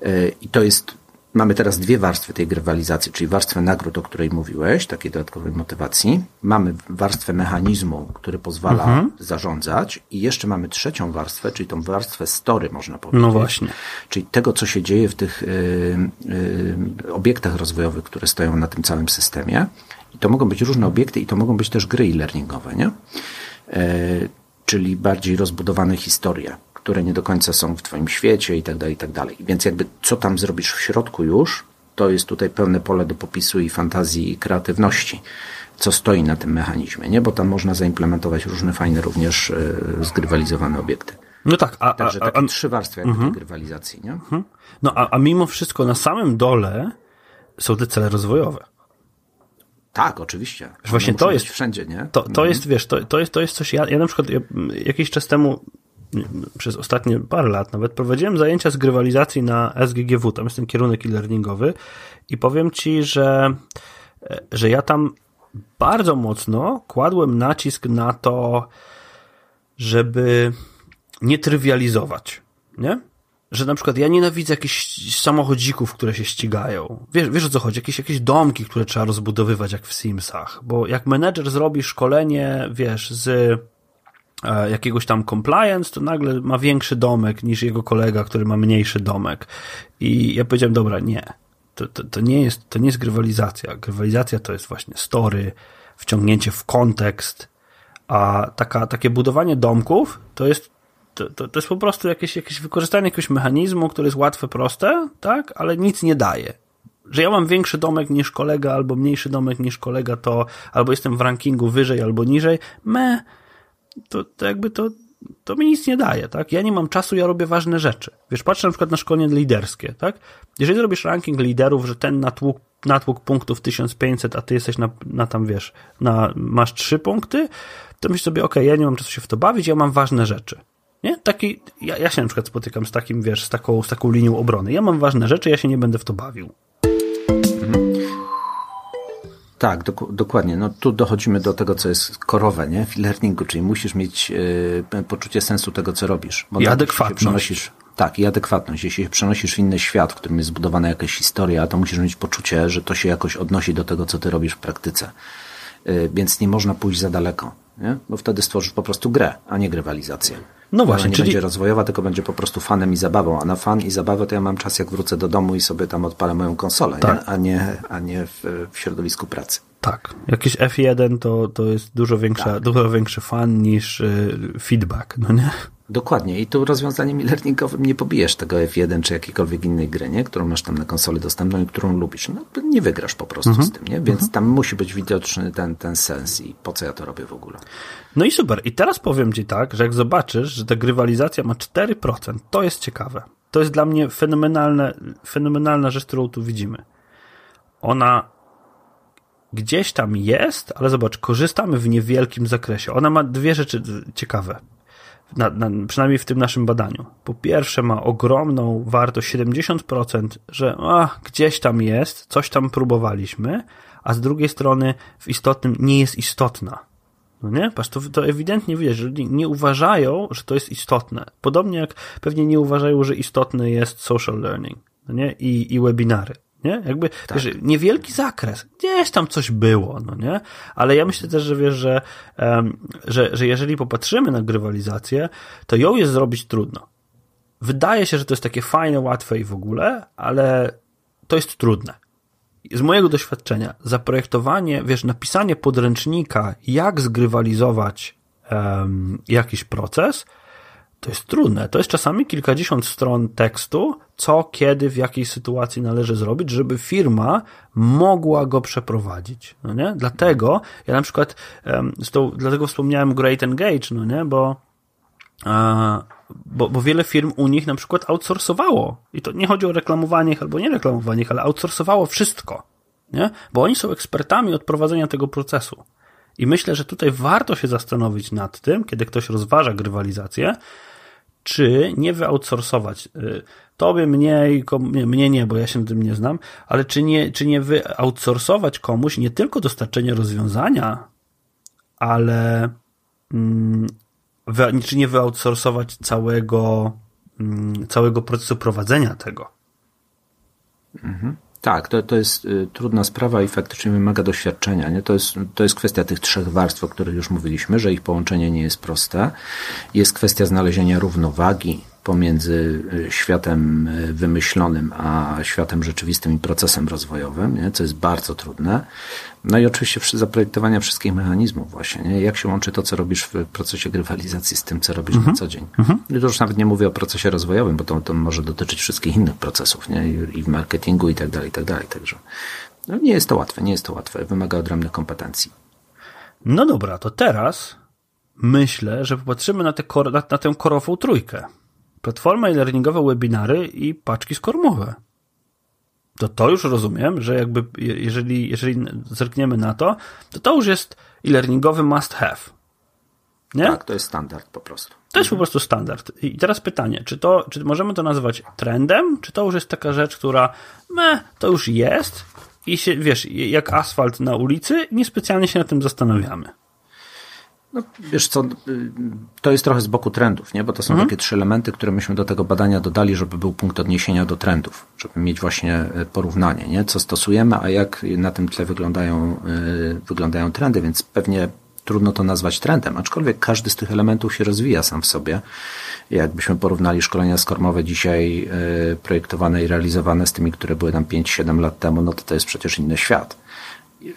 E, I to jest, mamy teraz dwie warstwy tej grywalizacji, czyli warstwę nagród, o której mówiłeś, takiej dodatkowej motywacji. Mamy warstwę mechanizmu, który pozwala mhm. zarządzać i jeszcze mamy trzecią warstwę, czyli tą warstwę story, można powiedzieć. No właśnie. Czyli tego, co się dzieje w tych y, y, obiektach rozwojowych, które stoją na tym całym systemie. I to mogą być różne obiekty i to mogą być też gry e-learningowe, nie? Y, czyli bardziej rozbudowane historie które nie do końca są w Twoim świecie i tak dalej, i tak dalej. Więc jakby co tam zrobisz w środku już, to jest tutaj pełne pole do popisu i fantazji i kreatywności, co stoi na tym mechanizmie, nie? Bo tam można zaimplementować różne fajne również yy, zgrywalizowane obiekty. No tak, a, Także takie a, a, trzy warstwy jakby uh-huh. grywalizacji, nie? Uh-huh. No a, a mimo wszystko na samym dole są te cele rozwojowe. Tak, oczywiście. Właśnie to jest wszędzie, nie? To, to mhm. jest, wiesz, to, to, jest, to jest coś, ja, ja na przykład ja, jakiś czas temu przez ostatnie parę lat nawet prowadziłem zajęcia z grywalizacji na SGGW, tam jest ten kierunek e-learningowy i powiem Ci, że, że ja tam bardzo mocno kładłem nacisk na to, żeby nie trywializować, nie? Że na przykład ja nienawidzę jakichś samochodzików, które się ścigają. Wiesz, wiesz o co chodzi? Jakieś, jakieś domki, które trzeba rozbudowywać jak w Simsach. Bo jak menedżer zrobi szkolenie, wiesz, z E, jakiegoś tam compliance, to nagle ma większy domek niż jego kolega, który ma mniejszy domek. I ja powiedziałem, dobra, nie. To, to, to, nie, jest, to nie jest grywalizacja. Grywalizacja to jest właśnie story, wciągnięcie w kontekst, a taka, takie budowanie domków to jest, to, to, to jest po prostu jakieś, jakieś wykorzystanie jakiegoś mechanizmu, który jest łatwe, proste, tak, ale nic nie daje że ja mam większy domek niż kolega, albo mniejszy domek niż kolega, to albo jestem w rankingu wyżej, albo niżej. Me, to, to jakby to, to mi nic nie daje, tak? Ja nie mam czasu, ja robię ważne rzeczy. Wiesz, patrzę na przykład na szkolenie liderskie, tak? Jeżeli zrobisz ranking liderów, że ten natłuk, natłuk punktów 1500, a ty jesteś na, na tam, wiesz, na, masz trzy punkty, to myślisz sobie, ok, ja nie mam czasu się w to bawić, ja mam ważne rzeczy. Nie? Taki, ja, ja się na przykład spotykam z takim, wiesz, z taką, z taką linią obrony. Ja mam ważne rzeczy, ja się nie będę w to bawił. Tak, dok dokładnie. No tu dochodzimy do tego, co jest korowe, nie? W learningu, czyli musisz mieć y, poczucie sensu tego, co robisz. Bo I adekwatność. Przenosisz, tak, i adekwatność. Jeśli się przenosisz w inny świat, w którym jest zbudowana jakaś historia, to musisz mieć poczucie, że to się jakoś odnosi do tego, co ty robisz w praktyce. Y, więc nie można pójść za daleko, nie? Bo wtedy stworzysz po prostu grę, a nie grywalizację. No właśnie, Ona nie czyli... będzie rozwojowa, tylko będzie po prostu fanem i zabawą, a na fan i zabawę to ja mam czas, jak wrócę do domu i sobie tam odpalę moją konsolę, tak. nie? a nie, a nie w, w środowisku pracy. Tak. Jakiś F1 to, to jest dużo, większa, tak. dużo większy fan niż y, feedback, no nie? Dokładnie. I tu rozwiązaniem e-learningowym nie pobijesz tego F1 czy jakiejkolwiek innej gry, nie? którą masz tam na konsoli dostępną i którą lubisz. No, nie wygrasz po prostu mhm. z tym, nie? Więc mhm. tam musi być widoczny ten, ten sens i po co ja to robię w ogóle. No i super. I teraz powiem Ci tak, że jak zobaczysz, że ta grywalizacja ma 4%, to jest ciekawe. To jest dla mnie fenomenalne, fenomenalna rzecz, którą tu widzimy. Ona gdzieś tam jest, ale zobacz, korzystamy w niewielkim zakresie. Ona ma dwie rzeczy ciekawe. Na, na, przynajmniej w tym naszym badaniu. Po pierwsze, ma ogromną wartość 70%, że a, gdzieś tam jest, coś tam próbowaliśmy, a z drugiej strony w istotnym nie jest istotna. No nie? Patrz, to, to ewidentnie widać, że nie uważają, że to jest istotne. Podobnie jak pewnie nie uważają, że istotny jest social learning no nie? I, i webinary. Nie? Jakby, tak. wiesz, niewielki zakres. Gdzieś tam coś było, no nie? Ale ja myślę też, że wiesz, że, um, że, że jeżeli popatrzymy na grywalizację, to ją jest zrobić trudno. Wydaje się, że to jest takie fajne, łatwe i w ogóle, ale to jest trudne. Z mojego doświadczenia, zaprojektowanie, wiesz, napisanie podręcznika, jak zgrywalizować um, jakiś proces, to jest trudne. To jest czasami kilkadziesiąt stron tekstu, co, kiedy, w jakiej sytuacji należy zrobić, żeby firma mogła go przeprowadzić. No nie? Dlatego ja na przykład, um, dlatego wspomniałem Great Engage, no nie? Bo, bo, bo wiele firm u nich na przykład outsourcowało. I to nie chodzi o reklamowanie ich albo nie reklamowanie ich, ale outsourcowało wszystko. Nie? Bo oni są ekspertami od prowadzenia tego procesu. I myślę, że tutaj warto się zastanowić nad tym, kiedy ktoś rozważa grywalizację, czy nie wyoutsourcować. Y, tobie mniej, mnie nie, bo ja się tym nie znam, ale czy nie, czy nie wyoutsourcować komuś nie tylko dostarczenie rozwiązania, ale mm, czy nie wyoutsourcować całego, mm, całego procesu prowadzenia tego. Mhm. Tak, to, to jest y, trudna sprawa i faktycznie wymaga doświadczenia. Nie? To, jest, to jest kwestia tych trzech warstw, o których już mówiliśmy, że ich połączenie nie jest proste. Jest kwestia znalezienia równowagi pomiędzy y, światem y, wymyślonym a światem rzeczywistym i procesem rozwojowym, nie? co jest bardzo trudne. No i oczywiście zaprojektowania wszystkich mechanizmów właśnie, nie? jak się łączy to, co robisz w procesie grywalizacji z tym, co robisz mhm. na co dzień. Mhm. I to już nawet nie mówię o procesie rozwojowym, bo to, to może dotyczyć wszystkich innych procesów nie? I, i w marketingu i tak dalej, i tak dalej. Także no nie jest to łatwe, nie jest to łatwe, wymaga odrębnych kompetencji. No dobra, to teraz myślę, że popatrzymy na, te, na, na tę korową trójkę platforma e-learningowe, webinary i paczki skormowe. To to już rozumiem, że jakby jeżeli, jeżeli zerkniemy na to, to to już jest e-learningowy must have. Nie? Tak, to jest standard po prostu. To jest po prostu standard. I teraz pytanie, czy to, czy możemy to nazwać trendem, czy to już jest taka rzecz, która, me, to już jest i się, wiesz, jak asfalt na ulicy, niespecjalnie się nad tym zastanawiamy. No, wiesz co, to jest trochę z boku trendów, nie? bo to są mhm. takie trzy elementy, które myśmy do tego badania dodali, żeby był punkt odniesienia do trendów, żeby mieć właśnie e, porównanie, nie? co stosujemy, a jak na tym tle wyglądają, yy, wyglądają trendy, więc pewnie trudno to nazwać trendem, aczkolwiek każdy z tych elementów się rozwija sam w sobie. Jakbyśmy porównali szkolenia skormowe dzisiaj projektowane i realizowane z tymi, które były tam 5-7 lat temu, no to to jest przecież inny świat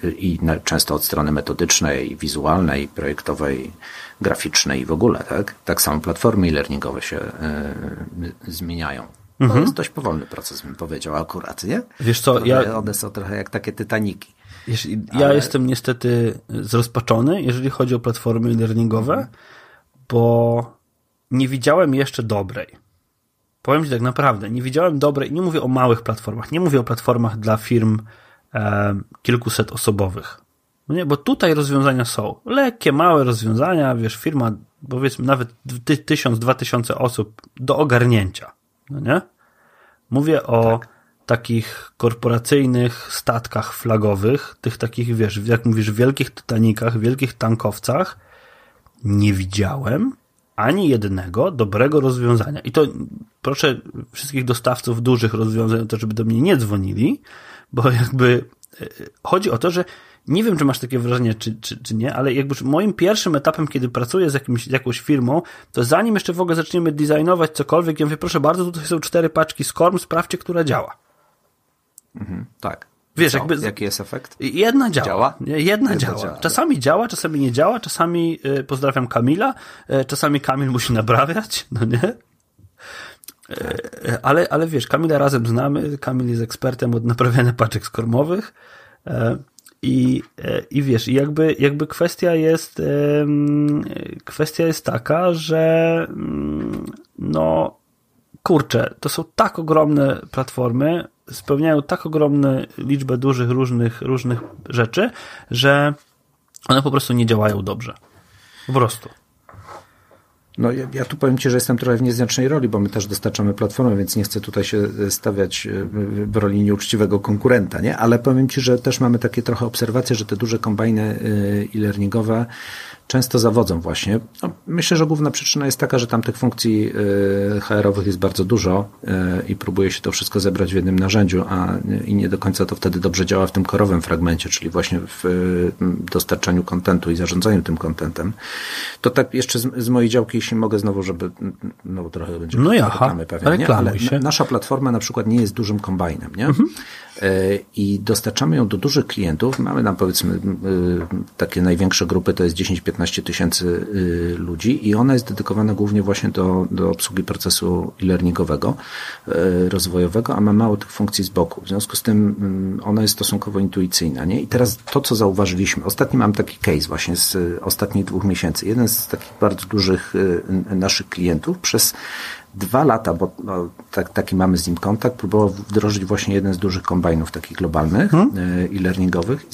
i często od strony metodycznej, wizualnej, projektowej, graficznej i w ogóle, tak? Tak samo platformy e-learningowe się y, zmieniają. To mhm. jest dość powolny proces, bym powiedział akurat, nie? Wiesz co, ja... One są trochę jak takie tytaniki. ja Ale... jestem niestety zrozpaczony, jeżeli chodzi o platformy e-learningowe, mhm. bo nie widziałem jeszcze dobrej. Powiem Ci tak naprawdę, nie widziałem dobrej, nie mówię o małych platformach, nie mówię o platformach dla firm kilkuset osobowych. No nie, bo tutaj rozwiązania są. Lekkie, małe rozwiązania, wiesz, firma, powiedzmy nawet tysiąc, dwa tysiące osób do ogarnięcia. No nie? Mówię o tak. takich korporacyjnych statkach flagowych, tych takich, wiesz, jak mówisz, wielkich Titanikach, wielkich tankowcach. Nie widziałem ani jednego dobrego rozwiązania. I to proszę wszystkich dostawców dużych rozwiązań o to, żeby do mnie nie dzwonili, bo jakby e, chodzi o to, że nie wiem, czy masz takie wrażenie, czy, czy, czy nie, ale jakby moim pierwszym etapem, kiedy pracuję z jakimś, jakąś firmą, to zanim jeszcze w ogóle zaczniemy designować cokolwiek, ja mówię, proszę bardzo, tutaj są cztery paczki Skorm, sprawdźcie, która działa. Mhm, tak. Wiesz, Co? jakby. Jaki jest efekt? Jedna działa. działa? Jedna, jedna działa. działa. Czasami działa, czasami nie działa, czasami y, pozdrawiam Kamila, y, czasami Kamil musi naprawiać, no nie? E, ale, ale wiesz, Kamila razem znamy, Kamil jest ekspertem od naprawiania paczek skormowych e, i, e, i wiesz, jakby, jakby kwestia jest kwestia jest taka, że mm, no kurczę, to są tak ogromne platformy, spełniają tak ogromną liczbę dużych, różnych, różnych rzeczy, że one po prostu nie działają dobrze. Po prostu. No ja, ja, tu powiem Ci, że jestem trochę w nieznacznej roli, bo my też dostarczamy platformę, więc nie chcę tutaj się e, stawiać e, w roli nieuczciwego konkurenta, nie? Ale powiem Ci, że też mamy takie trochę obserwacje, że te duże kombajny e, e-learningowe często zawodzą właśnie. No, myślę, że główna przyczyna jest taka, że tam tych funkcji y, HR-owych jest bardzo dużo y, i próbuje się to wszystko zebrać w jednym narzędziu, a i nie do końca to wtedy dobrze działa w tym korowym fragmencie, czyli właśnie w y, dostarczaniu kontentu i zarządzaniu tym kontentem. To tak jeszcze z, z mojej działki, jeśli mogę znowu, żeby no trochę będzie no jaha, pewnie, nie? ale nasza platforma na przykład nie jest dużym kombajnem, nie? Mhm. I dostarczamy ją do dużych klientów. Mamy tam powiedzmy takie największe grupy, to jest 10-15 tysięcy y, ludzi i ona jest dedykowana głównie właśnie do, do obsługi procesu e-learningowego, rozwojowego, a ma mało tych funkcji z boku. W związku z tym mm, ona jest stosunkowo intuicyjna. Nie? I teraz to, co zauważyliśmy. Ostatni mam taki case właśnie z ostatnich dwóch miesięcy. Jeden z takich bardzo dużych naszych klientów przez dwa lata, bo no, tak, taki mamy z nim kontakt, próbował wdrożyć właśnie jeden z dużych kombajnów takich globalnych hmm. e-learningowych,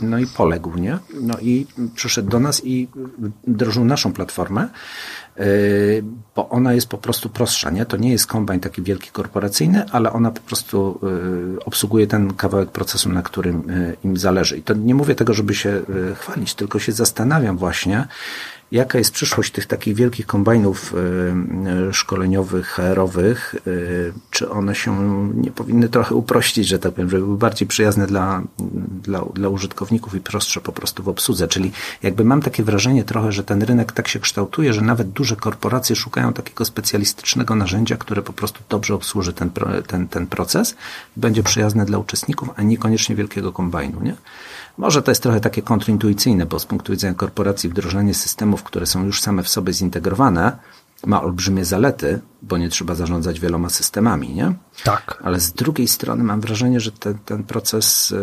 no i poległ, nie? No i przyszedł do nas i wdrożył naszą platformę, e, bo ona jest po prostu prostsza, nie? To nie jest kombajn taki wielki korporacyjny, ale ona po prostu e, obsługuje ten kawałek procesu, na którym im zależy. I to nie mówię tego, żeby się chwalić, tylko się zastanawiam właśnie, jaka jest przyszłość tych takich wielkich kombajnów e, e, szkoleniowych, HR-owych, e, czy one się nie powinny trochę uprościć, że tak powiem, żeby były bardziej przyjazne dla, dla, dla użytkowników i prostsze po prostu w obsłudze. Czyli jakby mam takie wrażenie trochę, że ten rynek tak się kształtuje, że nawet duże korporacje szukają takiego specjalistycznego narzędzia, które po prostu dobrze obsłuży ten, ten, ten proces, będzie przyjazne dla uczestników, a niekoniecznie wielkiego kombajnu. Nie? Może to jest trochę takie kontrintuicyjne, bo z punktu widzenia korporacji wdrożenie systemów, które są już same w sobie zintegrowane, ma olbrzymie zalety, bo nie trzeba zarządzać wieloma systemami, nie? Tak. Ale z drugiej strony mam wrażenie, że ten, ten proces y,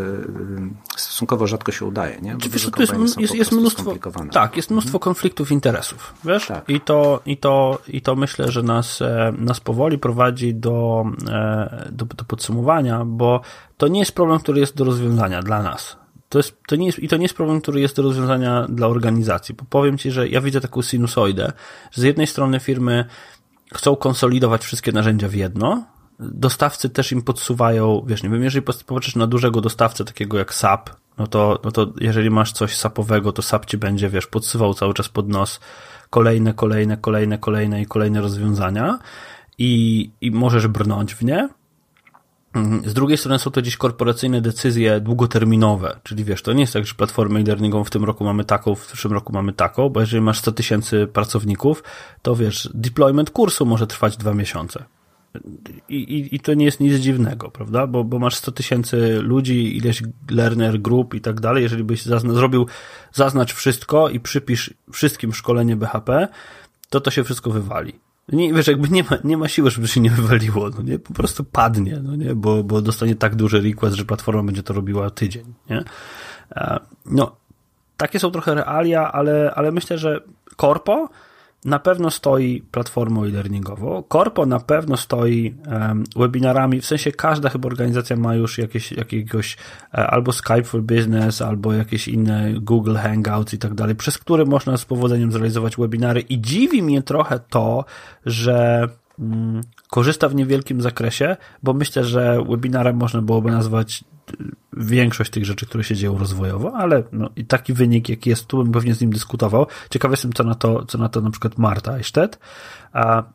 stosunkowo rzadko się udaje, nie? Bo wiesz, to jest, jest, jest mnóstwo, tak, jest mnóstwo mhm. konfliktów interesów, wiesz? Tak. I, to, i, to, I to myślę, że nas, e, nas powoli prowadzi do, e, do, do podsumowania, bo to nie jest problem, który jest do rozwiązania dla nas to jest, to nie jest, I to nie jest problem, który jest do rozwiązania dla organizacji. Bo powiem Ci, że ja widzę taką sinusoidę, że z jednej strony firmy chcą konsolidować wszystkie narzędzia w jedno, dostawcy też im podsuwają, wiesz, nie wiem, jeżeli popatrzysz na dużego dostawcę takiego jak SAP, no to, no to jeżeli masz coś sapowego, to SAP ci będzie, wiesz, podsuwał cały czas pod nos kolejne, kolejne, kolejne, kolejne i kolejne rozwiązania i, i możesz brnąć w nie. Z drugiej strony są to gdzieś korporacyjne decyzje długoterminowe, czyli wiesz, to nie jest tak, że platformę e-learningową w tym roku mamy taką, w przyszłym roku mamy taką, bo jeżeli masz 100 tysięcy pracowników, to wiesz, deployment kursu może trwać dwa miesiące. I, i, I to nie jest nic dziwnego, prawda? Bo, bo masz 100 tysięcy ludzi, ileś learner grup i tak dalej. Jeżeli byś zazna zrobił, zaznacz wszystko i przypisz wszystkim szkolenie BHP, to to się wszystko wywali. Nie, wiesz, jakby nie ma, nie ma siły, żeby się nie wywaliło, no nie? Po prostu padnie, no nie? Bo, bo dostanie tak duży request, że platforma będzie to robiła tydzień, nie? E, no, takie są trochę realia, ale, ale myślę, że korpo na pewno stoi platformą e-learningową. Korpo na pewno stoi um, webinarami, w sensie każda chyba organizacja ma już jakieś, jakiegoś e, albo Skype for Business, albo jakieś inne Google Hangouts i tak dalej, przez które można z powodzeniem zrealizować webinary i dziwi mnie trochę to, że korzysta w niewielkim zakresie, bo myślę, że webinarem można byłoby nazwać większość tych rzeczy, które się dzieją rozwojowo, ale no, i taki wynik, jaki jest tu, bym pewnie z nim dyskutował. Ciekawy jestem, co na to, co na to na przykład Marta Eichstätt.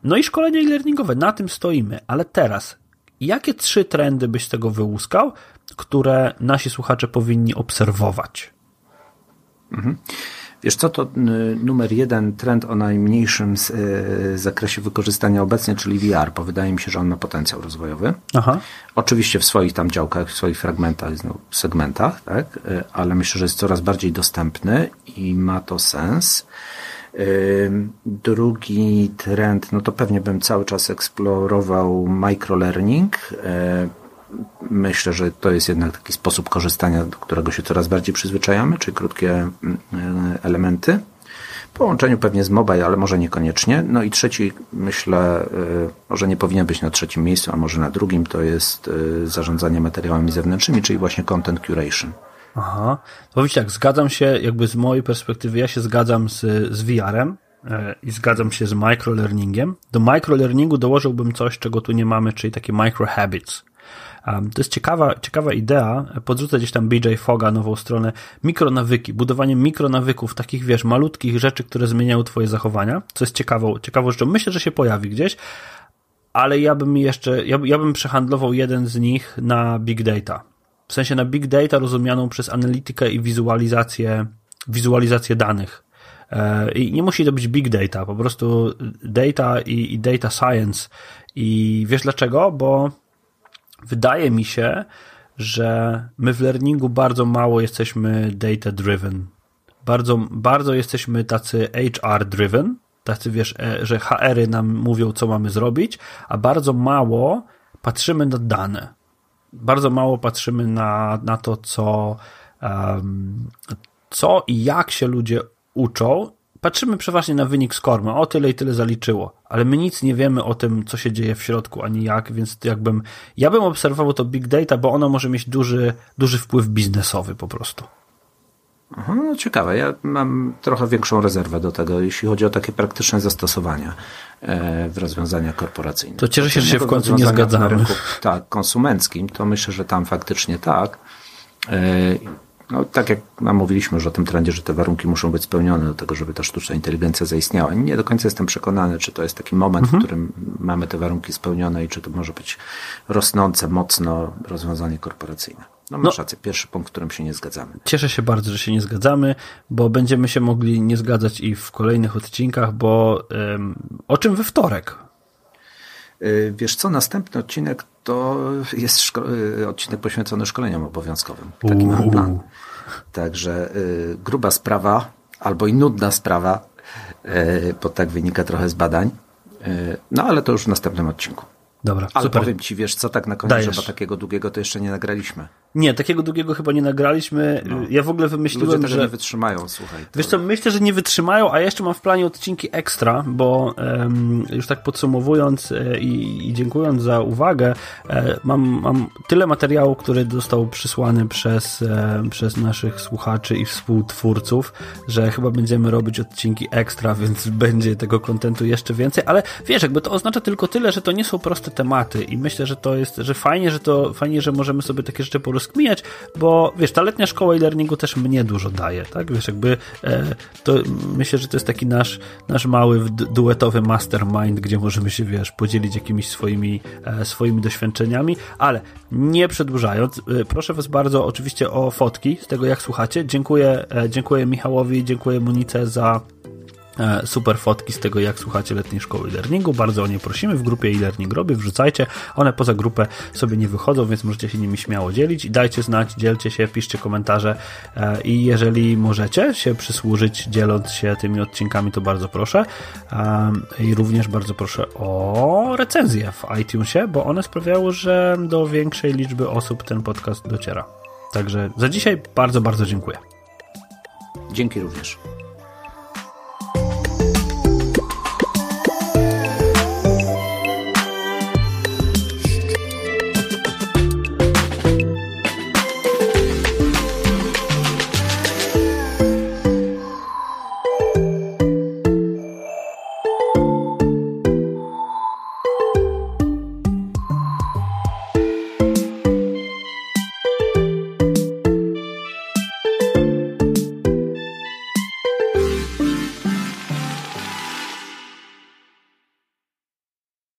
No i szkolenia e-learningowe, na tym stoimy, ale teraz, jakie trzy trendy byś z tego wyłuskał, które nasi słuchacze powinni obserwować? Mhm. Wiesz co, to y, numer jeden trend o najmniejszym y, zakresie wykorzystania obecnie, czyli VR, bo wydaje mi się, że on ma potencjał rozwojowy. Aha. Oczywiście w swoich tam działkach, w swoich fragmentach, no, segmentach, tak? Y, ale myślę, że jest coraz bardziej dostępny i ma to sens. Drugi trend, no to pewnie bym cały czas eksplorował microlearning myślę, że to jest jednak taki sposób korzystania, do którego się coraz bardziej przyzwyczajamy, czyli krótkie mm, elementy. W połączeniu pewnie z mobile, ale może niekoniecznie. No i trzeci, myślę, y, może nie powinien być na trzecim miejscu, a może na drugim, to jest y, zarządzanie materiałami zewnętrznymi, czyli właśnie content curation. Aha. Powiem tak, zgadzam się, jakby z mojej perspektywy, ja się zgadzam z, z VR-em, e, i zgadzam się z microlearningiem. Do microlearningu dołożyłbym coś, czego tu nie mamy, czyli takie micro habits. Um, to jest ciekawa, ciekawa idea, podrzucę gdzieś tam BJ Foga, nową stronę, mikronawyki, budowanie mikronawyków, takich wiesz, malutkich rzeczy, które zmieniają twoje zachowania, co jest ciekawą, ciekawą rzeczą. Myślę, że się pojawi gdzieś, ale ja bym jeszcze, ja, ja bym przehandlował jeden z nich na big data. W sensie na big data rozumianą przez analitykę i wizualizację, wizualizację danych. E, I nie musi to być big data, po prostu data i, i data science. I wiesz dlaczego? Bo wydaje mi się, że my w learningu bardzo mało jesteśmy data driven. Bardzo, bardzo jesteśmy tacy HR driven, tacy wiesz, e, że HR-y nam mówią, co mamy zrobić, a bardzo mało patrzymy na dane. Bardzo mało patrzymy na, na to, co, um, co i jak się ludzie uczą. Patrzymy przeważnie na wynik skormy, o tyle i tyle zaliczyło, ale my nic nie wiemy o tym, co się dzieje w środku, ani jak, więc jakbym, ja bym obserwował to big data, bo ono może mieć duży, duży wpływ biznesowy po prostu. No ciekawe. Ja mam trochę większą rezerwę do tego, jeśli chodzi o takie praktyczne zastosowania e, w rozwiązaniach korporacyjnych. To cieszę się, że się w końcu nie zgadzamy. Na rynku, tak, konsumenckim, to myślę, że tam faktycznie tak. No, tak jak mówiliśmy już o tym trendzie, że te warunki muszą być spełnione do tego, żeby ta sztuczna inteligencja zaistniała. Nie do końca jestem przekonany, czy to jest taki moment, mhm. w którym mamy te warunki spełnione i czy to może być rosnące mocno rozwiązanie korporacyjne. No masz no, rację, pierwszy punkt, w którym się nie zgadzamy. Cieszę się bardzo, że się nie zgadzamy, bo będziemy się mogli nie zgadzać i w kolejnych odcinkach, bo um, o czym we wtorek? Y, wiesz co, następny odcinek to jest y, odcinek poświęcony szkoleniom obowiązkowym. Taki mam plan. Także y, gruba sprawa, albo i nudna sprawa, y, bo tak wynika trochę z badań. Y, no ale to już w następnym odcinku. Dobra, Ale super. powiem ci, wiesz co, tak na koniec, że takiego długiego to jeszcze nie nagraliśmy. Nie, takiego długiego chyba nie nagraliśmy. No. Ja w ogóle wymyśliłem, Ludzie że... nie wytrzymają, słuchaj. To... Wiesz co, myślę, że nie wytrzymają, a jeszcze mam w planie odcinki ekstra, bo um, już tak podsumowując e, i, i, dziękując za uwagę, e, mam, mam tyle materiału, który został przysłany przez, e, przez naszych słuchaczy i współtwórców, że chyba będziemy robić odcinki ekstra, więc będzie tego kontentu jeszcze więcej, ale wiesz, jakby to oznacza tylko tyle, że to nie są proste tematy i myślę, że to jest, że fajnie, że to fajnie, że możemy sobie takie rzeczy porozkminiać, bo wiesz, ta letnia szkoła e-learningu też mnie dużo daje, tak? Wiesz, jakby e, to myślę, że to jest taki nasz, nasz mały duetowy mastermind, gdzie możemy się, wiesz, podzielić jakimiś swoimi, e, swoimi doświadczeniami, ale nie przedłużając, e, proszę was bardzo oczywiście o fotki z tego, jak słuchacie. Dziękuję, e, dziękuję Michałowi, dziękuję Monice za super fotki z tego, jak słuchacie letniej szkoły e-learningu. Bardzo o nie prosimy. W grupie e-learning robię, wrzucajcie. One poza grupę sobie nie wychodzą, więc możecie się nimi śmiało dzielić. Dajcie znać, dzielcie się, piszcie komentarze e, i jeżeli możecie się przysłużyć dzieląc się tymi odcinkami, to bardzo proszę. I również bardzo proszę o recenzję w iTunesie, bo one sprawiały, że do większej liczby osób ten podcast dociera. Także za dzisiaj bardzo, bardzo dziękuję. Dzięki również.